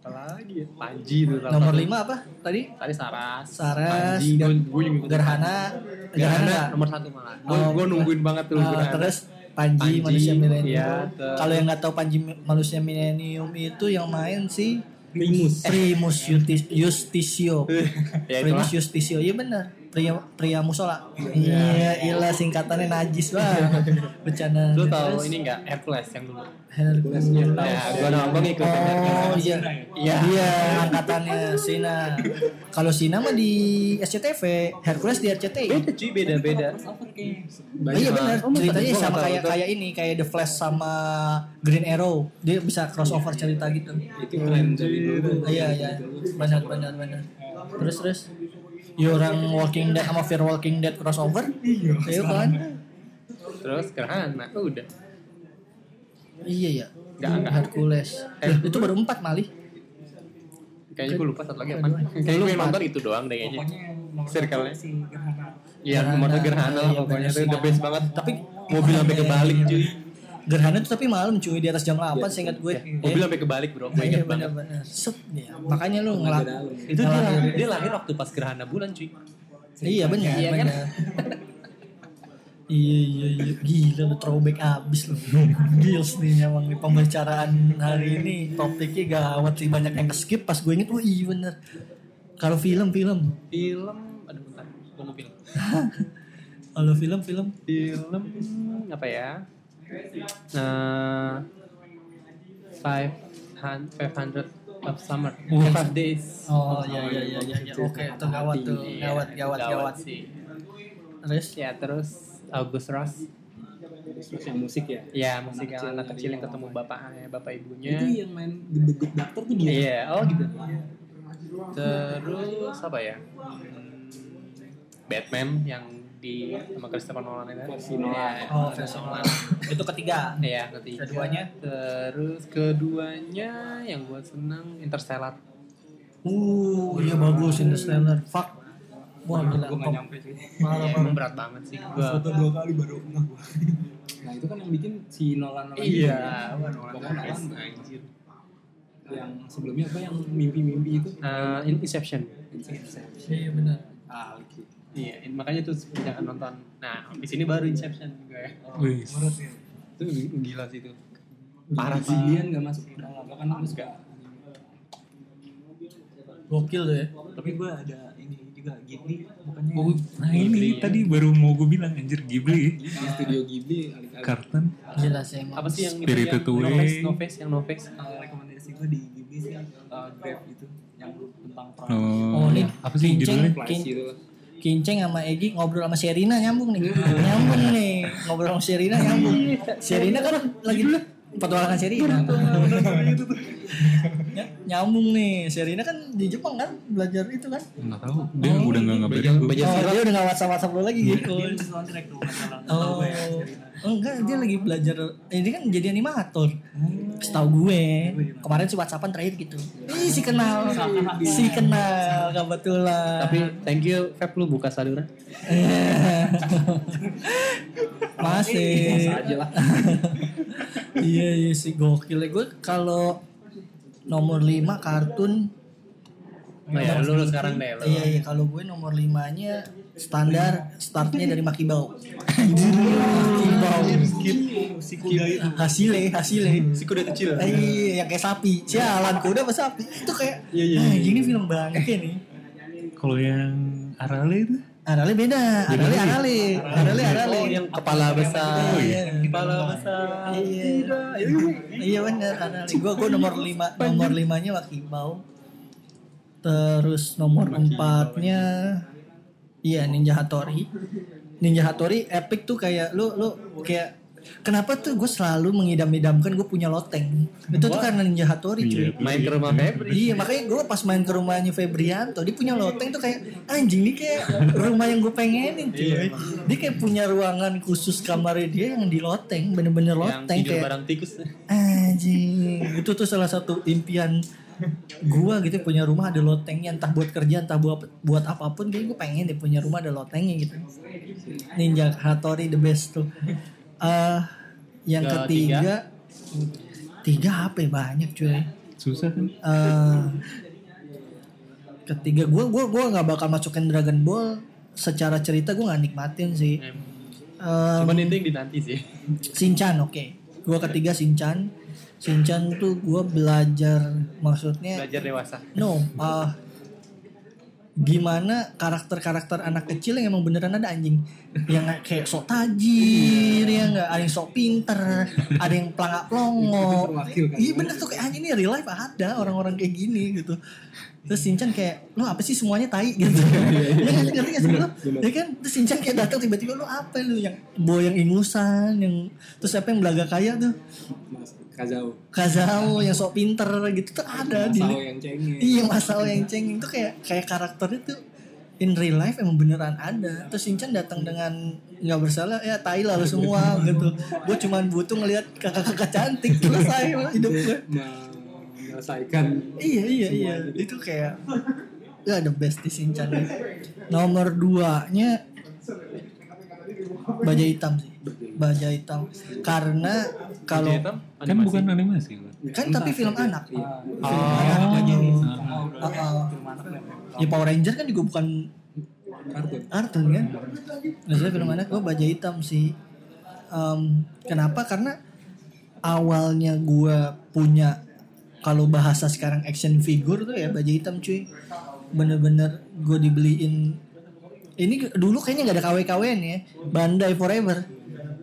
Apalagi ya? Panji itu Nomor. 5 apa tadi? Tadi Saras. Saras, Panji. Gerhana, Gerhana nomor satu malah. Gue Oh, gue nungguin banget tuh. Ah, Gerhana. terus Panji, Panji, manusia milenium. iya, Kalau yang nggak tahu Panji manusia milenium itu yang main si Primus. Primus Justi- Justicio. [laughs] ya. Primus Justicio, iya benar. Pria pria musola. Iya, ilah singkatannya najis banget. [laughs] Bercanda. Lu tahu Terus ini enggak Hercules yang dulu? Hercules. Ya, gua nongkrong ikutin Oh Hercules. iya, iya, iya angkatannya Sina. Kalau Sina mah di SCTV, Hercules di RCTI. Beda cuy, beda-beda. Oh, iya benar. Oh, masa Ceritanya gua sama kayak kayak ini, kayak The Flash sama Green Arrow. Dia bisa crossover cerita gitu. itu keren Iya iya, benar benar benar. Terus terus. Ya orang Walking Dead sama Fear Walking Dead crossover. Iya kan? Terus Gerhana udah. Iya ya. Nggak, nggak. Hercules. Eh, itu baru empat malih. Kayaknya gue lupa satu lagi apa. Kayaknya gue nonton itu doang deh kayaknya. Circle-nya. Iya, nomor Gerhana lah Iya, pokoknya itu the best banget. Tapi mobil sampai kebalik cuy. Gerhana itu tapi malam cuy di atas jam 8 seingat gue. Mobil sampai kebalik bro, gue Iya inget banget. Set ya. Makanya lu ngelak. Itu dia, dia lahir waktu pas gerhana bulan cuy. Iya benar, Iya kan? Iya iya iya gila lu throwback abis lu. Gils nih emang nih pembicaraan hari ini topiknya gawat sih banyak yang skip pas gue inget wah iya bener. Kalau film film, Film, aduh bentar, gue mau film. kalau film film Film apa ya? Nah, five hun- 500 of summer, five days. Oh iya iya iya iya iya. oke itu gawat tuh Iya, gawat gawat gawat. sih. Terus Ya terus August Ross. terus yang musik ya Ya musik yang anak kecil yang ketemu bapaknya, bapak ibunya. itu yang main Good Doctor tuh dia Iya, oh gitu. Terus apa ya? Hmm, Batman yang di sama Christopher Nolan itu. Versi Nolan. Iya, oh versi Nolan. itu ketiga. Iya, ketiga. Keduanya? Terus keduanya yang gue senang Interstellar. Uh iya bagus Interstellar. Fuck. Wah gila. Gue nggak nyampe sih. Parah. emang berat banget sih gue. Foto dua kali baru nggak gue. nah itu kan yang bikin si Nolan Nolan Iya, Nolan Nolan. anjir. yang sebelumnya apa yang mimpi-mimpi itu Eh, in- Inception. Iya benar. ah gitu Iya, makanya tuh jangan nonton. Nah, di sini baru Inception gue. Wih, Itu gila sih itu. parah sih dia nggak masuk udah nggak kan harus gak Gokil tuh ya. Tapi gue ada ini juga Ghibli. Bukannya oh, nah ini tadi baru mau gue bilang anjir Ghibli di studio Ghibli alik-alik sih emang. Apa sih yang Spirited itu yang. Novex, Novex, yang Novex? uh, rekomendasi gue di Ghibli sih uh, Grab itu yang tentang perang. oh, Oh, ini apa sih judulnya Kinceng sama Egi ngobrol sama Sherina nyambung nih. nyambung nih. Ngobrol sama Sherina nyambung. Sherina kan lagi petualangan Sherina. Ya, nyambung nih. Sherina kan di Jepang kan belajar itu kan. nggak tahu dia udah nggak ngabarin belajar- gue belajar- Oh, dia udah gak WhatsApp WhatsApp lo lagi gitu. Dia nulis soundtrack tuh nggak salah. Tahu Oh, ya, Sherina. enggak dia lagi belajar. Ini kan jadi animator. Setahu gue kemarin sih WhatsAppan terakhir gitu. Ih si kenal, [laughs] si kenal kebetulan. Tapi thank you Feb lu buka saluran. [laughs] masih aja lah [laughs] iya iya sih gokil gue kalau nomor 5 kartun. Oh ya, lu, lu sekarang deh lu. iya iya kalau gue nomor 5 nya standar startnya dari Makibau Makibau Si kuda itu. hasilnya hasilnya Si kuda kecil. Eh, iya yang kayak sapi. Sialan kuda apa sapi. Itu kayak Iya, iya, ah, iya. gini film banget ya nih. Kalau yang Arale itu Arale beda Arale Arale Arale Arale Oh, yang kepala besar. Iya. Kepala besar. Iya. Iya benar Arale. Gua gua nomor 5 nomor 5-nya Wakibau. Terus nomor 4-nya iya Ninja Hattori. Ninja Hattori epic tuh kayak lu lu kayak Kenapa tuh gue selalu mengidam-idamkan gue punya loteng? Itu tuh karena Ninja Hattori cuy. Iya. Main ke rumah Febri. Iya makanya gue pas main ke rumahnya Febrianto Dia punya loteng tuh kayak Anjing nih kayak rumah yang gue pengenin cuy. Dia kayak punya ruangan khusus kamarnya dia yang di loteng Bener-bener Yang loteng tidur kayak barang tikus. Anjing. Itu tuh salah satu impian gua gitu punya rumah ada lotengnya entah buat kerja entah buat buat apa pun kayak gue pengen deh punya rumah ada lotengnya gitu. Ninja Hattori the best tuh Eh yang Ketiga. ketiga tiga apa ya? Banyak cuy. Susah kan? Eh, ketiga gue gue gue nggak bakal masukin Dragon Ball. Secara cerita gue nggak nikmatin sih. Em, Cuman itu yang dinanti sih. [laughs] Shinchan oke. Gue ketiga Shinchan Shinchan tuh gue belajar maksudnya Belajar dewasa. no ah gimana karakter-karakter anak kecil yang emang beneran ada anjing? Yang kayak sok tajir ya nggak? Ada yang sok pinter ada yang pelangak Terwakil kan. iya bener tuh kayak anjing ini real life ada orang-orang kayak gini gitu. Terus Shinchan kayak lu apa sih semuanya tai? [laughs] Gitu. Ya kan ngerti gak sih lu? ya kan? Terus Shinchan kayak datang tiba-tiba lu apa lu? Yang boy yang ingusan yang terus siapa yang belaga kaya tuh Kazao. Kazao yang sok pinter gitu tuh ada di Sao yang cengeng. Iya Masao yang cengeng itu kayak kayak karakternya tuh in real life emang beneran ada. Terus Shinchan datang dengan nggak bersalah ya tai lah semua [laughs] gitu. Gue cuman butuh ngelihat kakak-kakak cantik selesai hidup gue. [laughs] menyelesaikan Iya iya iya itu kayak ya the best di Shinchan. Nomor duanya baja hitam sih. Baja hitam karena kalau Hitam, Kan animasi. bukan animasi kan? kan tapi film anak. Iya. Film anak aja nih. Ah, Ah, ah. Ya Power Ranger kan juga bukan kartun kartun kan maksudnya film anak gue baja hitam sih Em, kenapa karena awalnya gue punya kalau bahasa sekarang action figure tuh ya baja hitam cuy bener-bener gue dibeliin ini dulu kayaknya nggak ada KW-KWN ya. Bandai Forever.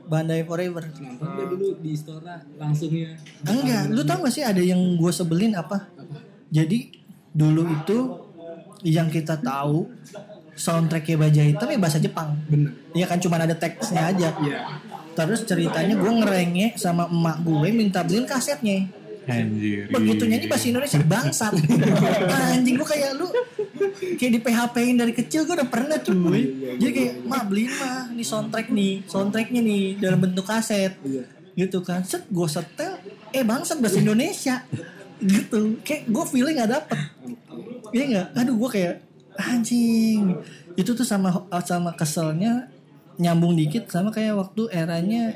Bandai Forever. Nonton dulu di Istora langsung ya. Enggak lu tau gak sih ada yang gue sebelin apa? Jadi dulu itu yang kita tahu soundtracknya baja hitam ya bahasa Jepang. Bener. Iya kan cuma ada teksnya aja. Iya. Terus ceritanya gue ngerenge sama emak gue minta beliin kasetnya. Anjir. Begitu nyanyi bahasa Indonesia bangsat. [laughs] Anjing gue kayak lu kayak di PHP-in dari kecil gue udah pernah cuy. Jadi kayak mak beliin mah nih soundtrack nih, soundtracknya nih dalam bentuk kaset. Iya. Gitu kan. Set gue setel eh bangsat bahasa Indonesia. Gitu. Kayak gue feeling gak dapet. Iya nggak? Aduh gue kayak anjing. Itu tuh sama sama keselnya nyambung dikit sama kayak waktu eranya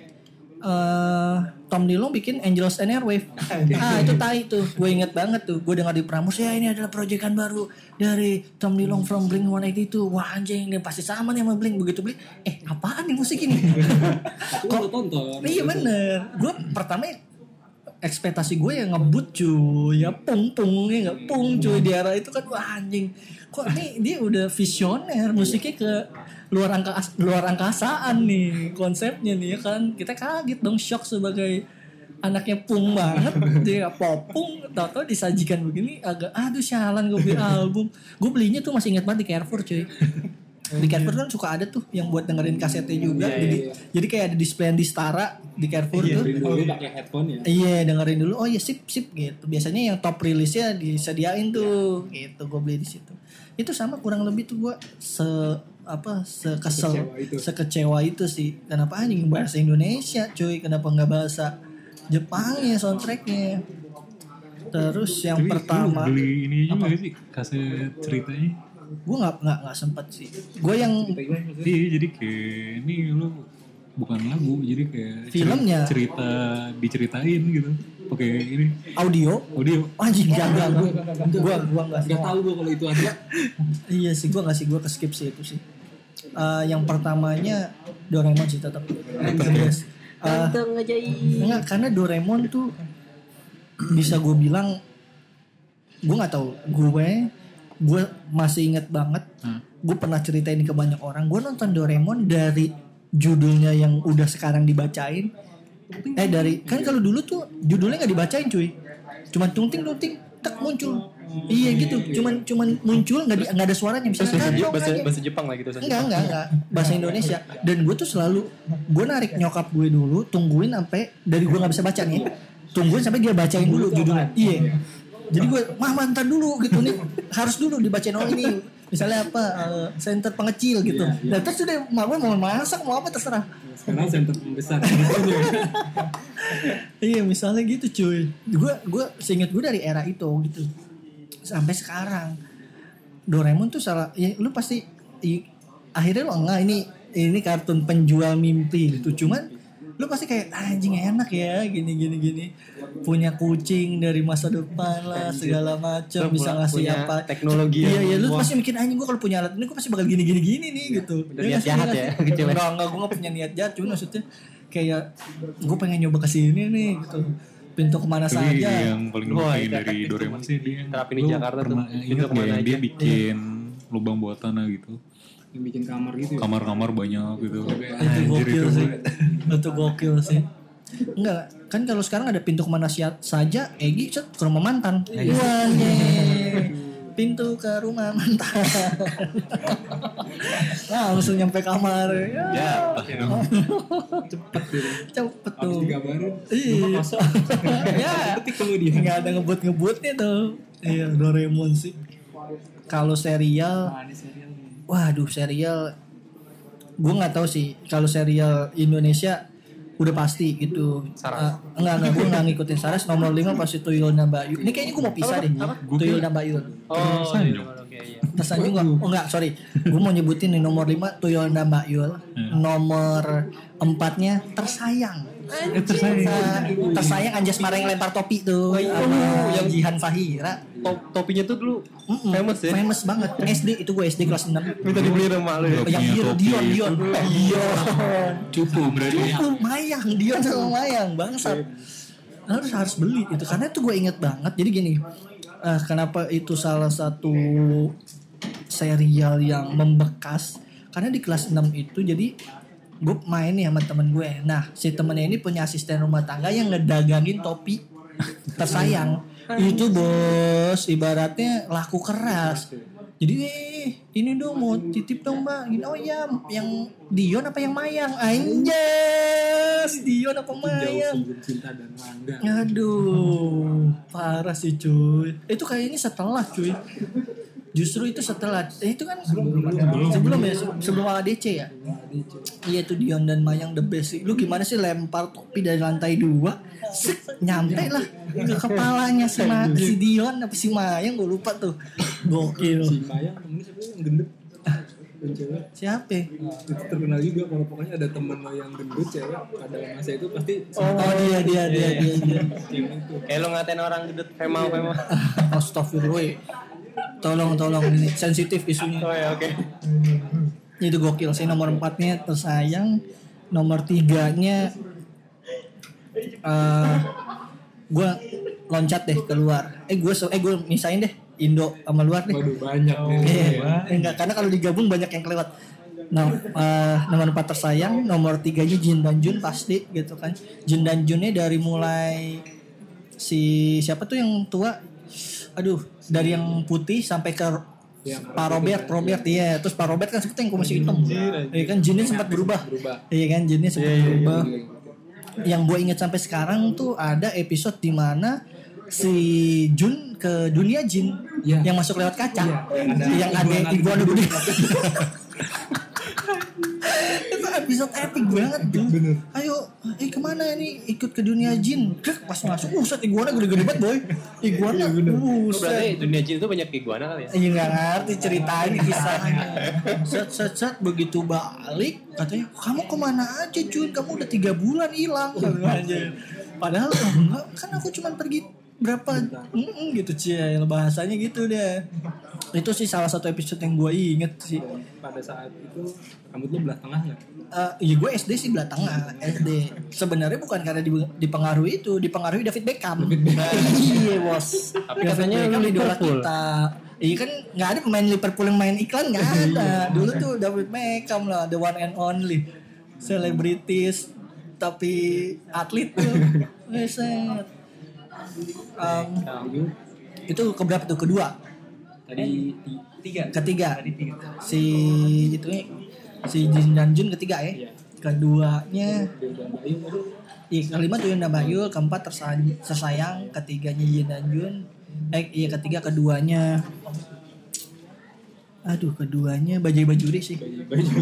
eh Tom DeLonge bikin Angels and Airwave. [laughs] ah itu tai tuh. Gue inget banget tuh. Gue dengar di Pramus ya ini adalah proyekan baru dari Tom DeLonge from Blink 182. Wah anjing ini pasti sama nih sama Blink. Begitu beli, eh apaan nih musik ini? [laughs] Udah tonton Iya bener. Gue pertama ekspektasi gue ya ngebut cuy, ya pung pung ya nggak pung cuy. Di era itu kan wah anjing. Kok nih dia udah visioner. Musiknya ke luar angka luar angkasaan nih konsepnya nih ya kan. Kita kaget dong shock sebagai anaknya pung banget. Dia popung tau-tau disajikan begini agak aduh sialan gue beli album. Gue belinya tuh masih ingat banget di Carrefour cuy di Carrefour kan suka ada tuh yang buat dengerin kasetnya juga jadi jadi kayak ada display di Stara di Carrefour tuh dulu pakai headphone ya Iya dengerin dulu. Oh iya sip sip gitu. Biasanya yang top rilisnya disediain tuh gitu. Gue beli di situ. Itu sama kurang lebih tuh gue se apa sekesel Sekecewa itu. sekecewa itu sih. Kenapa anjing bahasa Indonesia cuy? Kenapa nggak bahasa Jepangnya soundtracknya? Terus yang Tapi pertama beli ini juga gak sih kaset ceritanya? Gue nggak nggak nggak sempet sih. Gue yang Iya jadi kayak ini lu bukan lagu jadi kayak Filmnya. cerita diceritain gitu pakai ini audio audio anjing jaga gue gue gue nggak nggak tahu gue kalau itu ada [laughs] Iya sih, gue nggak sih, gue ke skip sih itu sih. Eh, yang pertamanya Doraemon sih tetap. Yes. Eh, enggak, karena Doraemon tuh [clears throat] bisa gue bilang, gue nggak tahu, gue gue masih inget banget, gue pernah ceritain ke banyak orang, gue nonton Doraemon dari judulnya yang udah sekarang dibacain, eh dari kan kalau dulu tuh judulnya nggak dibacain cuy, cuman tungting tungting tak muncul. Iya gitu, cuman cuman muncul nggak nggak ada suaranya misalnya bahasa, "Kantong bahasa, aja." bahasa Jepang lah gitu Enggak, enggak, enggak. Bahasa Indonesia. Dan gue tuh selalu, gue narik nyokap gue dulu, tungguin sampai, dari gue gak bisa baca nih, tungguin sampai dia bacain dulu judulnya. Iya. Jadi gue, mah mantan dulu gitu nih, harus dulu dibacain oh ini. Misalnya apa, eh, center pengecil gitu. Nah terus udah, mak gue mau masak, mau apa terserah. sekarang center pembesar [laughs] Iya misalnya gitu cuy. Gue gue seinget gue dari era itu gitu. Sampai sekarang. Doraemon tuh salah ya lu pasti i- akhirnya lo enggak ini ini kartun penjual mimpi gitu. Cuman lu pasti kayak "Ah, anjing enak ya gini gini gini. Punya kucing dari masa depan lah segala macam bisa ngasih punya apa. teknologi iya iya lu pasti mikir anjing gue kalau punya alat ini gue pasti bakal gini gini gini nih gitu. Udah Iya niat jahat Iya ya, nggak sih? kecilnya. enggak enggak gue gak punya niat jahat cuma maksudnya kayak gue pengen nyoba ke sini nih gitu. Pintu ke mana tapi saja. yang paling dimakai itu dari Doraemon sih dia. Terapin di Jakarta tuh. Pintu ke mana yang dia aja. bikin lubang buat tanah gitu yang bikin kamar gitu ya. kamar-kamar banyak gitu. Itu Anjir, gokil itu sih. itu gokil sih. Enggak kan kalau sekarang ada pintu ke mana saja Egi cet, ke rumah mantan. Wah ye. pintu ke rumah mantan. [laughs] Langsung nyampe kamar. Ya, cepet gitu cepet tuh. digambarin iya. Ya. [laughs] Detik kemudian. Nggak ada ngebut-ngebutnya tuh. Iya Doraemon sih. Kalau serial Nah, ini serial. Waduh serial Gue nggak tahu sih. Kalau serial Indonesia Udah pasti gitu. Saras. Eh, Enggak enggak Gue nggak ngikutin Saras. Nomor 5 pasti Tuyul dan Bayu Ini kayaknya gue mau pisah deh. Tuyul dan Bayu Oh, Tersanjung. oke iya. Tersanjung nggak? Oh enggak sorry. Gue mau nyebutin nih Nomor 5 Tuyul dan Bayul Nomor 4 nya Tersayang tersayang. Tersayang Anjas Mara yang lempar topi tuh Sama yang Jihan Fahira Top- topinya tuh dulu Mm-mm. famous ya. Famous banget SD Itu gue SD kelas 6 Minta dibeli sama lu ya. Yang Dion, topi. Dion, Dion, Dion. cupu berarti Oh, Mayang, Dion sama Mayang, bangsat. Harus harus beli itu karena itu gue inget banget. Jadi gini, eh, kenapa itu salah satu serial yang membekas? Karena di kelas 6 itu jadi gue main nih sama temen gue. Nah, si temennya ini punya asisten rumah tangga yang ngedagangin topi tersayang. itu bos, ibaratnya laku keras. Jadi eh, ini dong mau titip dong mbak. Gini, oh ya yang Dion apa yang Mayang? Anjas, Dion apa Mayang? Aduh, parah sih cuy. Itu kayaknya setelah cuy. Justru itu setelah eh, itu kan sebelum sebelum ya sebelum ADC ya. Iya itu Dion dan Mayang the best sih. Lu gimana sih lempar topi dari lantai dua, sek, nyampe lah ke kepalanya si, Ma- si Dion apa si Mayang gue lupa tuh. Gokil. si Mayang temennya siapa yang gendut cewek Siapa? itu terkenal juga kalau pokoknya ada temen lo yang gendut cewek pada masa itu pasti Oh, dia dia dia dia. dia. itu Kayak lu ngatain orang gedut femau femau. [laughs] Astagfirullah. Tolong tolong ini sensitif isunya. Oh ya oke. itu gokil sih nomor empatnya tersayang nomor tiganya eh gue loncat deh keluar eh gue eh gue misain deh Indo sama luar deh waduh banyak nih Iya, enggak karena kalau digabung banyak yang kelewat. Nah, eh, nomor 4 tersayang, nomor tiganya Jin dan Jun pasti gitu kan. Jin dan Junnya dari mulai si siapa tuh yang tua? Aduh, dari yang putih sampai ke Yang Pak Robert, Robert iya. Terus Pak Robert kan sempat yang kumis hitam. Iya kan Jinnya sempat berubah. Iya kan Jinnya sempat berubah. Yang gue inget sampai sekarang tuh ada episode di mana si Jun ke dunia jin Iya. yang masuk lewat kaca Iya, yang ada iguana iguana gede [laughs] [laughs] itu episode epic banget tuh ayo eh ke mana ini? Ikut ke dunia jin. Krek, pas masuk. Uset iguana gede-gede banget boy. Iguana Oh, Berarti uset dunia jin itu banyak iguana kali ya? Iya nggak ngerti ceritanya kisahnya. Set set set begitu balik katanya kamu ke mana aja Jun? Kamu udah tiga bulan hilang. Padahal enggak kan aku cuma pergi berapa Mm-mm, gitu cie bahasanya gitu deh. Itu sih salah satu episode yang gue inget sih. pada saat itu rambut lo belah tengah ya Eh, iya gue SD sih belah tengah SD. Sebenarnya bukan karena di- dipengaruhi itu, dipengaruhi David Beckham. Iya bos. Tapi katanya Beckham lu idola kita. Iya kan nggak ada pemain Liverpool yang main iklan nggak ada. Dulu tuh David Beckham lah, the one and only. Selebritis tapi atlet tuh. [laughs] Weset. Um, itu keberapa tuh kedua? Tadi ti- tiga. Ketiga. Tadi tiga. Si itu si Jin dan Jun ketiga ya. Keduanya bayu aduh Iya, kelima tuh Yunda Bayul, keempat tersayang, ketiganya Yin dan Jun. Eh, iya ketiga keduanya. Aduh, keduanya Bajai Bajuri sih. baju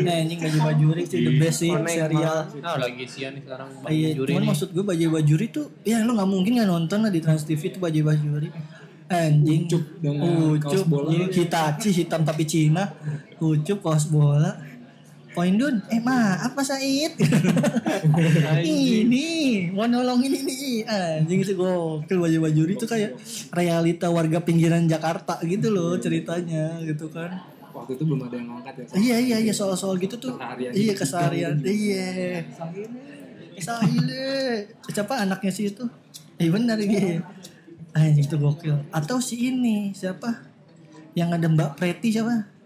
Nah, anjing Bajai Bajuri sih the best sih Connect serial. banget. Nah lagi sian nih sekarang Bang Iya, Juri cuman nih. maksud gue Bajai Bajuri tuh, ya lo nggak mungkin nggak nonton lah di Trans TV tuh Bajai Bajuri. Anjing. Ucup dengan kaos Ucup. bola. Iya, Hitachi hitam tapi Cina. Ucup kaos bola. Poin Dun, eh maaf Mas Said. [laughs] ini mau nolongin ini anjing itu gokil baju bajuri itu kayak realita warga pinggiran Jakarta gitu loh ceritanya gitu kan. Waktu itu belum ada yang ngangkat ya iya iya iya soal-soal gitu tuh. Keseharian iya gitu. keseharian. Iya. Sahile siapa anaknya sih itu? Iya benar iya. Anjing itu gokil. Atau si ini siapa? Yang ada Mbak Preti siapa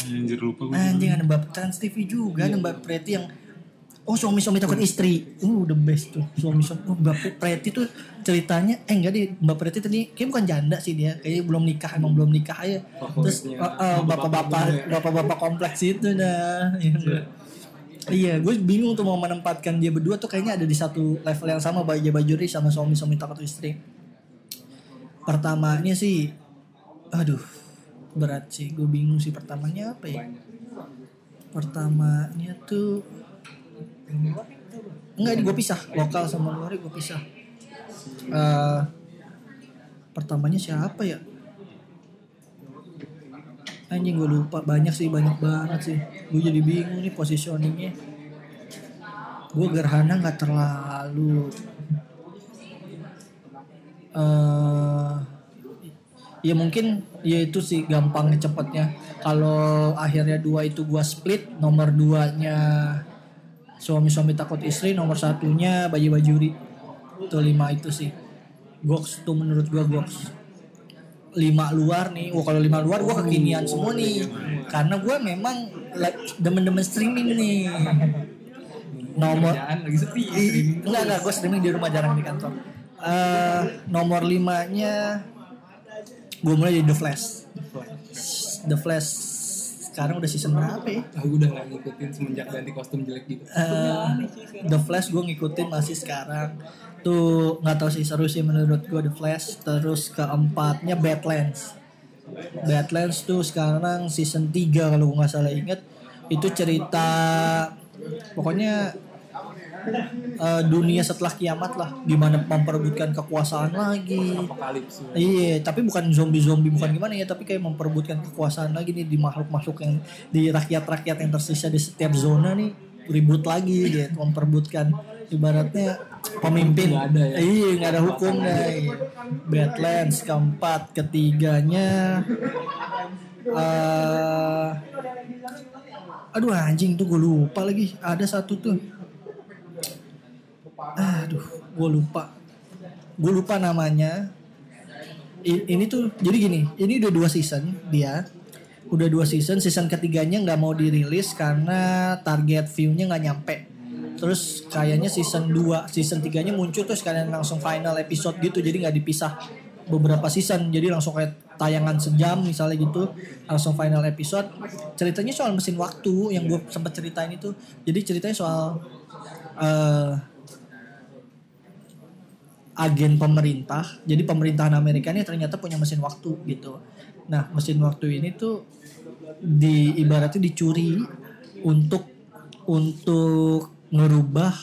Anjir lupa gue. anjing ada Mbak Trans TV juga ada Mbak Preti yang oh suami-suami takut istri. Uh the best tuh suami-suami. Oh, Mbak Preti tuh ceritanya eh enggak deh Mbak Preti tadi kayak bukan janda sih dia kayaknya belum nikah emang belum nikah aja. Terus uh, uh, bapak-bapak bapak-bapak kompleks itu dah Iya, Mbak. Iya, gue bingung tuh mau menempatkan dia berdua tuh kayaknya ada di satu level yang sama baju bajuri sama suami-suami takut istri. Pertamanya sih, aduh berat sih, gue bingung sih pertamanya apa ya? Pertamanya tuh enggak ini gue pisah lokal sama luar gue pisah. Eh, pertamanya siapa ya? Anjing gue lupa banyak sih banyak banget sih. Gue jadi bingung nih positioningnya. Gue gerhana nggak terlalu. eh ya mungkin ya itu sih gampangnya cepatnya. Kalau akhirnya dua itu gue split, nomor duanya suami-suami takut istri, nomor satunya bayi bajuri. Itu lima itu sih. Goks tuh menurut gue goks lima luar nih. Wah kalau lima luar gue kekinian semua nih. Karena gue memang like, demen-demen streaming nih. Nomor Kerjaan lagi sepi. I- enggak enggak gue streaming di rumah jarang di kantor. Eh nomor limanya gue mulai dari The Flash. The Flash sekarang udah season berapa ya? Aku udah gak ngikutin semenjak ganti kostum jelek gitu. Eh, The Flash gue ngikutin masih sekarang tuh nggak tahu sih seru sih menurut gue The Flash terus keempatnya Badlands Badlands tuh sekarang season 3 kalau gue nggak salah inget itu cerita pokoknya eh, dunia setelah kiamat lah gimana memperebutkan kekuasaan lagi Apokalips. Iya, tapi bukan zombie-zombie bukan gimana ya, tapi kayak memperebutkan kekuasaan lagi nih di makhluk-makhluk yang di rakyat-rakyat yang tersisa di setiap zona nih ribut lagi gitu, memperebutkan ibaratnya pemimpin. Nggak ada ya? Iya, nggak ada hukum. Iya. Badlands keempat, ketiganya eh aduh anjing tuh gue lupa lagi. Ada satu tuh. Aduh, gue lupa. Gue lupa namanya. I- ini tuh jadi gini ini udah dua season dia. Udah dua season season ketiganya nggak mau dirilis karena target view-nya nggak nyampe. Terus kayaknya season 2 season 3 nya muncul terus kalian langsung final episode gitu jadi nggak dipisah beberapa season. Jadi langsung kayak tayangan sejam misalnya gitu langsung final episode. Ceritanya soal mesin waktu yang gue sempat ceritain itu. Jadi ceritanya soal eh agen pemerintah. Jadi pemerintahan Amerika ini ternyata punya mesin waktu gitu. Nah, mesin waktu ini tuh di ibaratnya dicuri untuk untuk ngerubah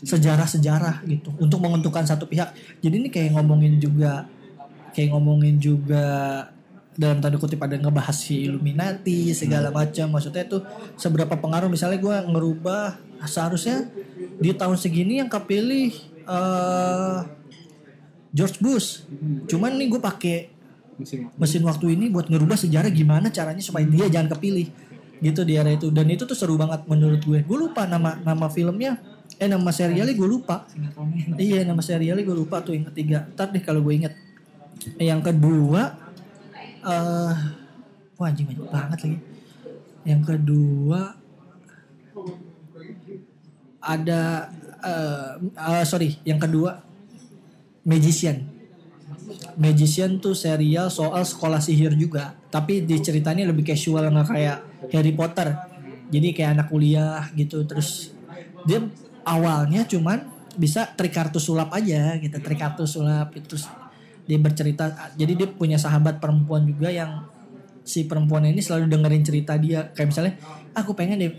sejarah-sejarah gitu, untuk menguntungkan satu pihak. Jadi ini kayak ngomongin juga kayak ngomongin juga dalam tanda kutip ada ngebahas si Illuminati segala macam maksudnya tuh seberapa pengaruh misalnya gue ngerubah seharusnya di tahun segini yang kepilih eh George Bush. Cuman nih gue pakai Mesin waktu. mesin waktu ini buat ngerubah sejarah gimana caranya supaya dia jangan kepilih. Gitu di era itu. Dan itu tuh seru banget menurut gue. Gue lupa nama nama filmnya. Eh nama serialnya gue lupa. Iya nama serialnya gue lupa tuh yang ketiga. Ntar deh kalau gue inget yang kedua eh wah anjing banyak banget lagi. Yang kedua ada eh eh, sorry yang kedua Magician. Magician tuh serial soal sekolah sihir juga. Tapi diceritanya lebih casual nggak kayak Harry Potter. Jadi kayak anak kuliah gitu terus dia awalnya cuman bisa trik kartu sulap aja gitu trik kartu sulap. Terus dia bercerita jadi dia punya sahabat perempuan juga yang si perempuan ini selalu dengerin cerita dia. Kayak misalnya aku pengen deh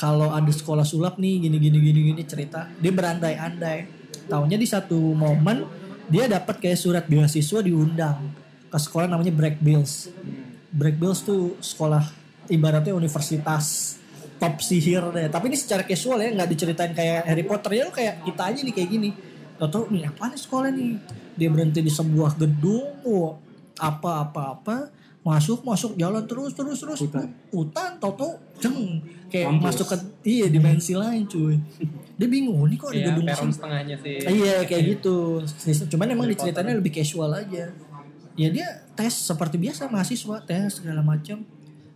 kalau ada sekolah sulap nih gini gini gini gini cerita. Dia berandai-andai tahunya di satu momen dia dapat kayak surat beasiswa diundang ke sekolah namanya Break Bills. Break Bills tuh sekolah ibaratnya universitas top sihir deh. Tapi ini secara casual ya nggak diceritain kayak Harry Potter. Ya lu kayak kita aja nih kayak gini. Tau nih apa nih sekolah nih? Dia berhenti di sebuah gedung wah, apa apa apa masuk masuk jalan terus terus terus. Hutan. hutan tau ceng kayak Kampus. masuk ke iya dimensi lain cuy. [laughs] Dia bingung "Oh, ini kok ada ya gedung peron sini?" setengahnya sih. Iya kayak gitu. Cuman emang diceritain lebih casual aja. Ya dia tes seperti biasa mahasiswa tes segala macam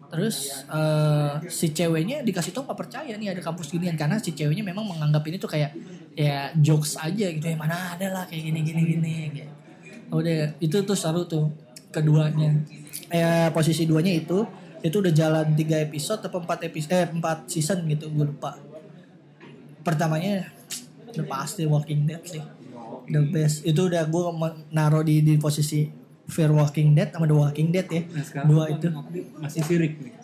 terus eh, si ceweknya dikasih tau nggak percaya nih ada kampus ginian. Karena si ceweknya memang menganggap ini tuh kayak ya jokes aja gitu ya. Mana ada lah kayak gini gini gini gitu. udah itu tuh seru tuh keduanya eh posisi duanya itu itu udah jalan tiga episode atau empat episode eh empat season gitu gue lupa. Pertamanya udah pasti Walking Dead sih. The best. Itu udah gue naruh di di posisi Fear Walking Dead sama The Walking Dead ya. Nah dua itu. masih si Rick nih.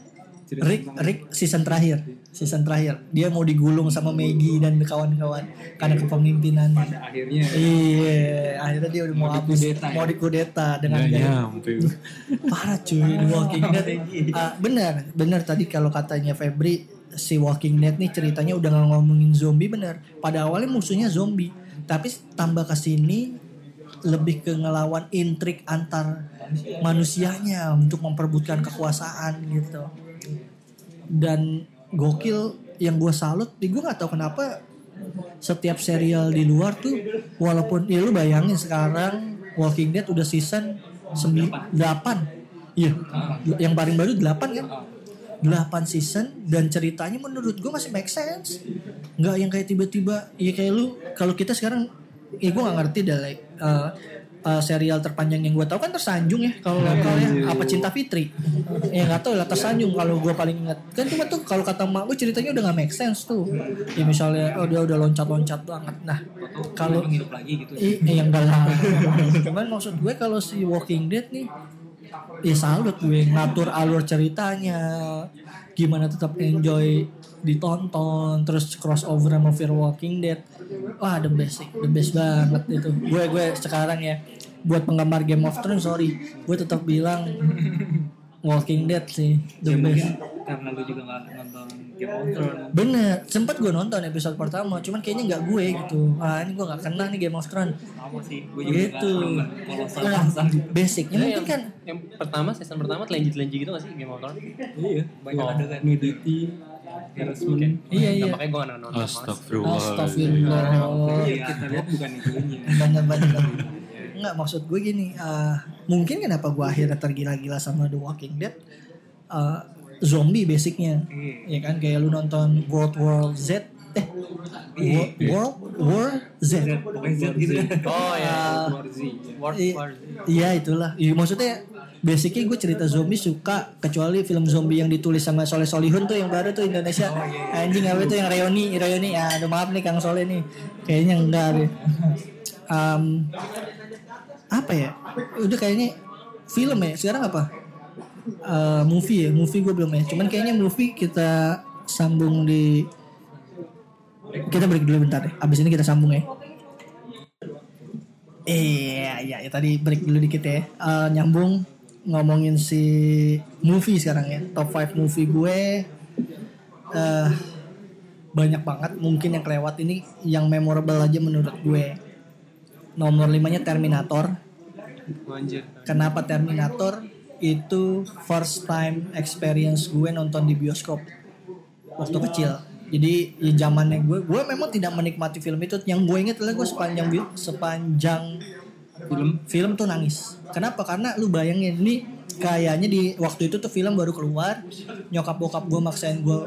Rick Rick season terakhir season terakhir. Dia mau digulung sama Maggie dan kawan-kawan karena kepemimpinan pada akhirnya. Iya akhirnya dia udah mau, Mau habis ya? mau dikudeta dengan gaya nyampe. [laughs] parah cuy The Walking Dead. Ah, benar benar tadi kalau katanya Febri si Walking Dead nih ceritanya udah ngomongin zombie benar. Pada awalnya musuhnya zombie tapi tambah ke sini lebih ke ngelawan intrik antar manusianya untuk memperebutkan kekuasaan gitu dan gokil yang gue salut gue nggak tahu kenapa setiap serial di luar tuh walaupun ya lu bayangin sekarang Walking Dead udah season 9 8 iya yang paling baru 8 kan? 8 season dan ceritanya menurut gue masih make sense. Nggak yang kayak tiba-tiba ya kayak lu kalau kita sekarang ya gue nggak ngerti dah like uh, uh, serial terpanjang yang gue tahu kan tersanjung ya kalau lokal ya. apa cinta Fitri? Ya nggak tahu lah tersanjung kalau gue paling ingat. Kan cuma tuh kalau kata mak gue ceritanya udah nggak make sense tuh. Ya misalnya oh dia udah loncat-loncat banget. Nah kalau hidup lagi gitu. I, eh, yang enggak lah. [laughs] Cuman maksud gue kalau si Walking Dead nih ya salut gue ngatur alur ceritanya gimana tetap enjoy ditonton terus crossover sama Fear Walking Dead. Wah the best sih the best banget itu. Gue gue sekarang ya buat penggemar Game of Thrones sorry gue tetap bilang Walking Dead sih the Ya mungkin best. karena lu juga nggak nonton Game of Thrones. bener sempet gue nonton episode pertama cuman kayaknya nggak gue gitu. Ah ini gue nggak kena nih Game of Thrones. Sama sih, gue juga gitu. kalau Nah, basicnya Itu mungkin yang, kan yang pertama season pertama telenji-telenji gitu gak sih Game of Thrones? Iya, banyak Oh. ada kan nudity, harassment. Iya iya. Nah, makanya gue gak nonton. Astagfirullah. Astagfirullah. Iya, kita lihat bukan itunya. Banyak banyak. Enggak maksud gue gini. eh, mungkin kenapa gue akhirnya tergila-gila sama The Walking Dead. eh, zombie basicnya. Iya. Ya kan kayak lu nonton World War Z. Eh, World, World War Z. Gitu. Oh ya. War Z. ya. War, I- War. Iya itulah. Iya maksudnya basicnya gue cerita zombie suka kecuali film zombie yang ditulis sama Soleh Solihun tuh yang baru tuh Indonesia. Anjing apa itu yang Reoni Reoni ya aduh maaf nih Kang Soleh nih. Kayaknya enggak deh. [laughs] Em, apa ya? Udah kayaknya film ya sekarang apa? Eh, movie ya movie gue belum ya. Cuman kayaknya movie kita sambung di kita break dulu bentar deh abis ini kita sambung ya. Iya, iya, ya, tadi break dulu dikit ya. Eh, nyambung ngomongin si movie sekarang ya. Top 5 movie gue eh banyak banget mungkin yang kelewat ini yang memorable aja menurut gue. Nomor limanya Terminator. Anjir. Kenapa Terminator? Itu first time experience gue nonton di bioskop waktu kecil. Jadi ya zamannya gue, gue memang tidak menikmati film itu. Yang gue inget adalah gue sepanjang sepanjang Film film tuh nangis. Kenapa? Karena lu bayangin ini kayaknya di waktu itu tuh film baru keluar, nyokap bokap gue maksain gue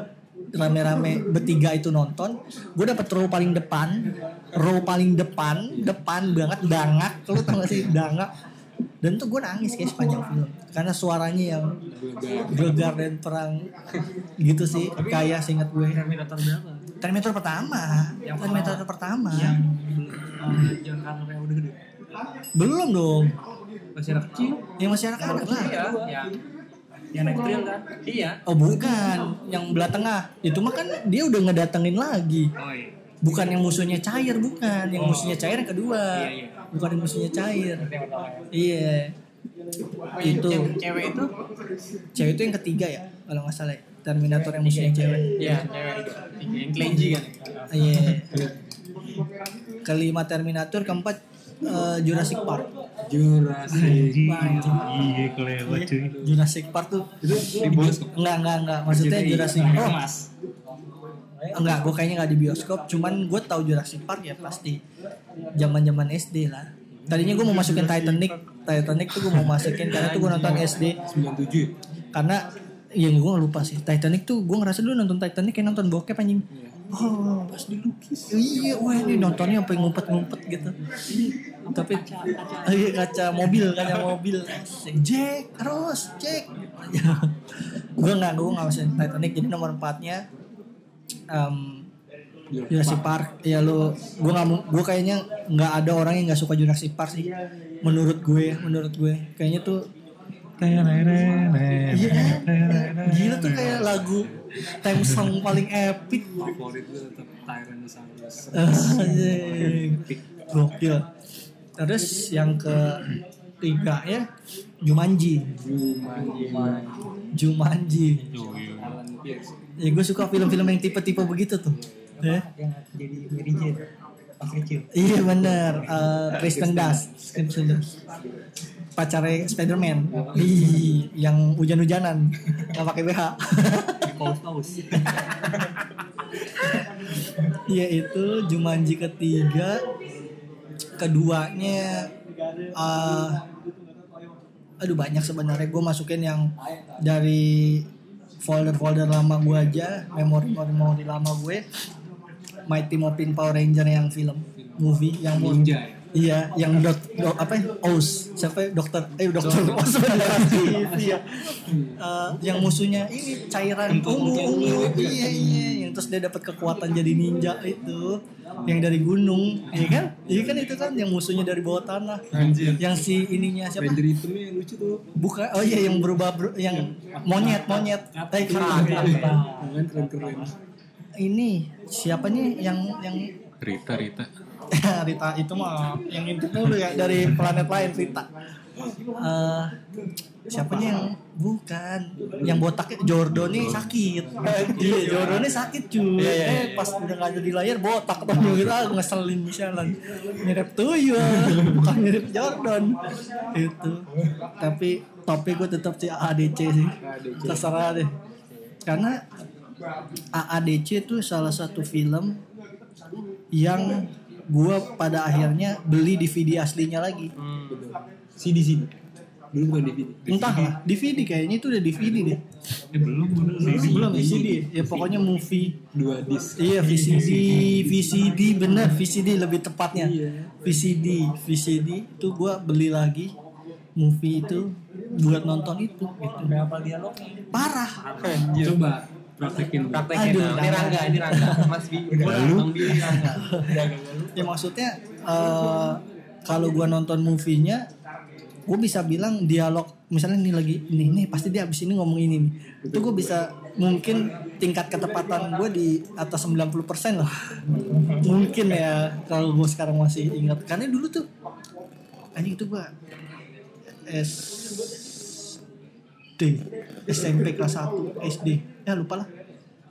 rame-rame bertiga itu nonton, gue dapet row paling depan, row paling depan, depan banget dangak, lu tau gak sih dangak. Dan tuh gue nangis kayak sepanjang film karena suaranya yang gelegar dan perang gitu sih kayak seingat gue Terminator berapa? Terminator pertama Terminator pertama Uh, John Connor yang udah gede. Belum dong Masih anak kecil. yang masih anak-anak lah Iya, yang yang naik trail kan? Iya. Oh bukan, yang belah tengah. Itu mah kan dia udah ngedatengin lagi. Oh iya. Bukan yang musuhnya cair, bukan. Yang musuhnya cair yang kedua. Iya, iya. Bukan yang musuhnya cair. Ya. Iya. Itu cewek itu? cewek itu yang ketiga ya, kalau nggak salah. ya. Terminator yang musuhnya cewek. Iya, cewek. Yang telenji kan. Iya. Kelima Terminator, keempat eh, Jurassic Park. Jurassic. Iya kelewat cuy. Jurassic Park tuh Di bioskop. enggak enggak enggak maksudnya Jurassic oh Mas. enggak gue kayaknya nggak di bioskop cuman gue tahu Jurassic Park ya pasti zaman zaman SD lah tadinya gue mau masukin Titanic Titanic tuh gue mau masukin karena tuh gue nonton SD 97 ya? karena ya gue lupa sih Titanic tuh gue ngerasa dulu nonton Titanic kayak nonton bokep anjing oh. Pas dilukis. Iya wah ini nontonnya sampai ngumpet-ngumpet gitu. Tapi iya kaca mobil kaca mobil. Jack terus Jack. Gue nggak gue nggak masukin Titanic jadi nomor empatnya em, Jurassic Park ya lu gue nggak gue kayaknya nggak ada orang yang nggak suka Jurassic Park sih menurut gue menurut gue. Kayaknya tuh Iya? Gila tuh kayak lagu theme song paling epic. favorit gue tetap Tyrannosaurus Anjing. Gokil. Terus yang ketiga ya Jumanji. Jumanji Jumanji. Ya gue suka film-film yang tipe-tipe begitu tuh. Ya. yang jadi Mary Jane pas kecil Iya bener. Eh, Kristen Dunst. Kristen Dunst. Pacarnya Spiderman. Ih, yang hujan-hujanan. Nggak pakai BH. paus paus Iya itu Jumanji ketiga. Keduanya eh Aduh banyak sebenarnya. Gue masukin yang Dari Folder-folder lama gue aja Memori-memori lama gue. Mighty Morphin Power Ranger yang film. Movie yang Ninja ya Iya, yang dot, dot apa ya? Oz. Siapa ya? Dokter? Eh, dokter Oz beneran TV ya. Eh, yang musuhnya ini cairan ungu, ungu. Iya, iya. Yang terus dia dapat kekuatan jadi ninja itu. Yang dari gunung, iya kan? Iya kan itu kan yang musuhnya dari bawah tanah. Anjir Yang si ininya siapa? Ranger hitamnya yang lucu tuh Bukan, oh iya yang berubah ber- yang monyet, monyet. Eh, kera. Keren keren keren Ini siapa nih yang yang Rita Rita [laughs] Rita itu mah yang intip mulu ya dari planet lain Rita. Eh siapanya yang bukan yang botaknya Jordan nih sakit. Iya Jordan nih sakit cuy. Eh pas udah nggak ada di layar botak tuh kita ngeselin misalnya mirip tuyul bukan mirip Jordan itu. Tapi topik gue tetap si AADC sih. Terserah deh. Karena AADC itu salah satu film yang gua pada akhirnya beli DVD aslinya lagi. CD CD dulu bukan DVD Entah lah, DVD kayaknya itu udah DVD deh. eh, belum belum Belum ya CD. Ya pokoknya movie. dua disc Iya VCD, VCD bener VCD lebih tepatnya. VCD, VCD itu gua beli lagi movie itu buat nonton itu gitu. berapa dialognya Parah. coba praktekin Praktekin. Aduh, ini Rangga, ini Rangga. Mas Bi. Ini Rangga. Ya maksudnya eh, kalau gua nonton movie-nya gue bisa bilang dialog misalnya ini lagi ini nih pasti dia abis ini ngomong ini nih itu gue bisa mungkin tingkat ketepatan gue di atas 90% lah mungkin ya kalau gue sekarang masih ingat karena dulu tuh anjing itu gue SD. SMP kelas 1 SD. Ya lupa lah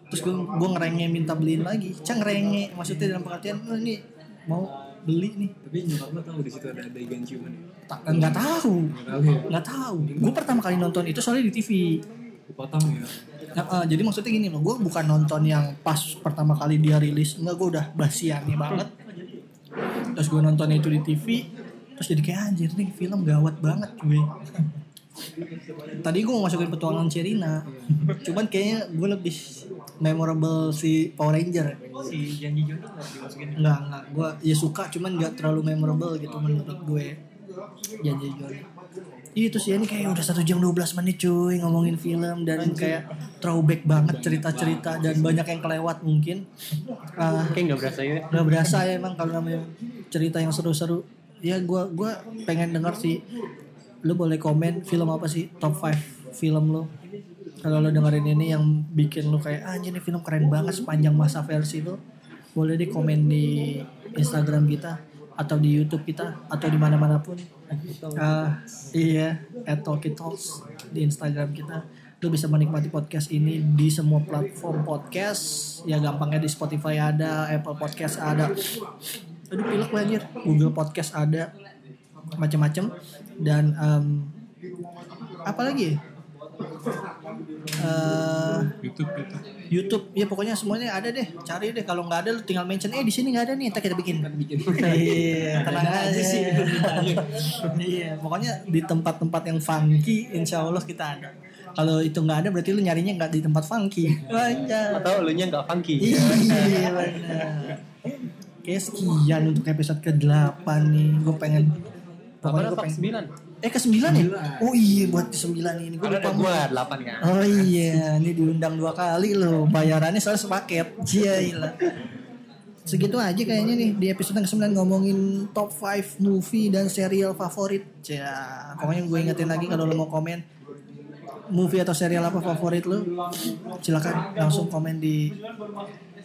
terus gue gue ngerenge minta beliin lagi. Cang ngerenge maksudnya dalam pengertian "Oh, ini mau beli nih. Tapi nyokap lo tahu di situ ada adegan ciuman ya? tak nggak tahu. Nggak tahu ya? Gue pertama kali nonton itu soalnya di TV dipotong ya? Nah, eh, jadi maksudnya gini loh gue bukan nonton yang pas pertama kali dia rilis. Enggak gue udah basiannya banget. Terus gue nonton itu di TV terus jadi kayak anjir nih film gawat banget cuy [laughs] tadi gue mau masukin petualangan Sherina cuman kayaknya gue lebih memorable si Power Ranger si janji Joni nggak dimasukin Enggak, enggak. Gue ya suka cuman enggak terlalu memorable gitu menurut gue. Janji Johnny. Itu sih ini kayak udah satu jam 12 menit cuy ngomongin film dan kayak throwback banget cerita-cerita dan banyak yang kelewat mungkin. Ah, Kayak nggak berasa ya. Gak berasa ya emang kalau namanya cerita yang seru-seru. Ya gua gua pengen denger sih. Lu boleh komen film apa sih top 5 film lu. Kalau lu dengerin ini yang bikin lu kayak ah ini film keren banget sepanjang masa versi lu. Boleh di komen di Instagram kita atau di YouTube kita atau di mana-mana pun. Ah, iya, at Talkie Talks di Instagram kita. Lu bisa menikmati podcast ini di semua platform podcast. Ya gampangnya di Spotify ada, Apple Podcast ada. Aduh pilek gue. Google Podcast ada. Macem-macem. Dan em, apa lagi? Ya? Eh, YouTube YouTube. YouTube. Ya pokoknya semuanya ada deh. Cari deh. Kalau nggak ada lu tinggal mention eh di sini nggak ada nih. Kita kita bikin. Iya tenang aja sih. Iya pokoknya di tempat-tempat yang funky insya Allah kita ada. Kalau itu nggak ada berarti lu nyarinya nggak di tempat funky. Atau lu nya nggak funky. iya benar. Oke sekian untuk episode ke-8 nih. Gue pengen Pokoknya gue pengen sembilan? Eh ke 9 ya? Oh iya buat ke 9 ini Gue lupa gua delapan kan. Oh iya, ini diundang dua kali loh. Bayarannya soalnya sepaket. Gila. Segitu aja kayaknya nih di episode yang 9 ngomongin top 5 movie dan serial favorit. Ya, pokoknya gue ingetin lagi kalau lo mau komen movie atau serial apa favorit lo, silakan langsung komen di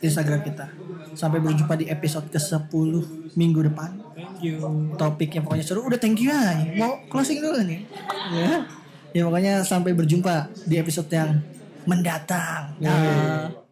Instagram kita. Sampai berjumpa di episode ke-10 minggu depan. thank you Topiknya pokoknya seru. Udah thank you ya. Mau closing dulu nih. Ya. Ya pokoknya sampai berjumpa di episode yang mendatang. Dah.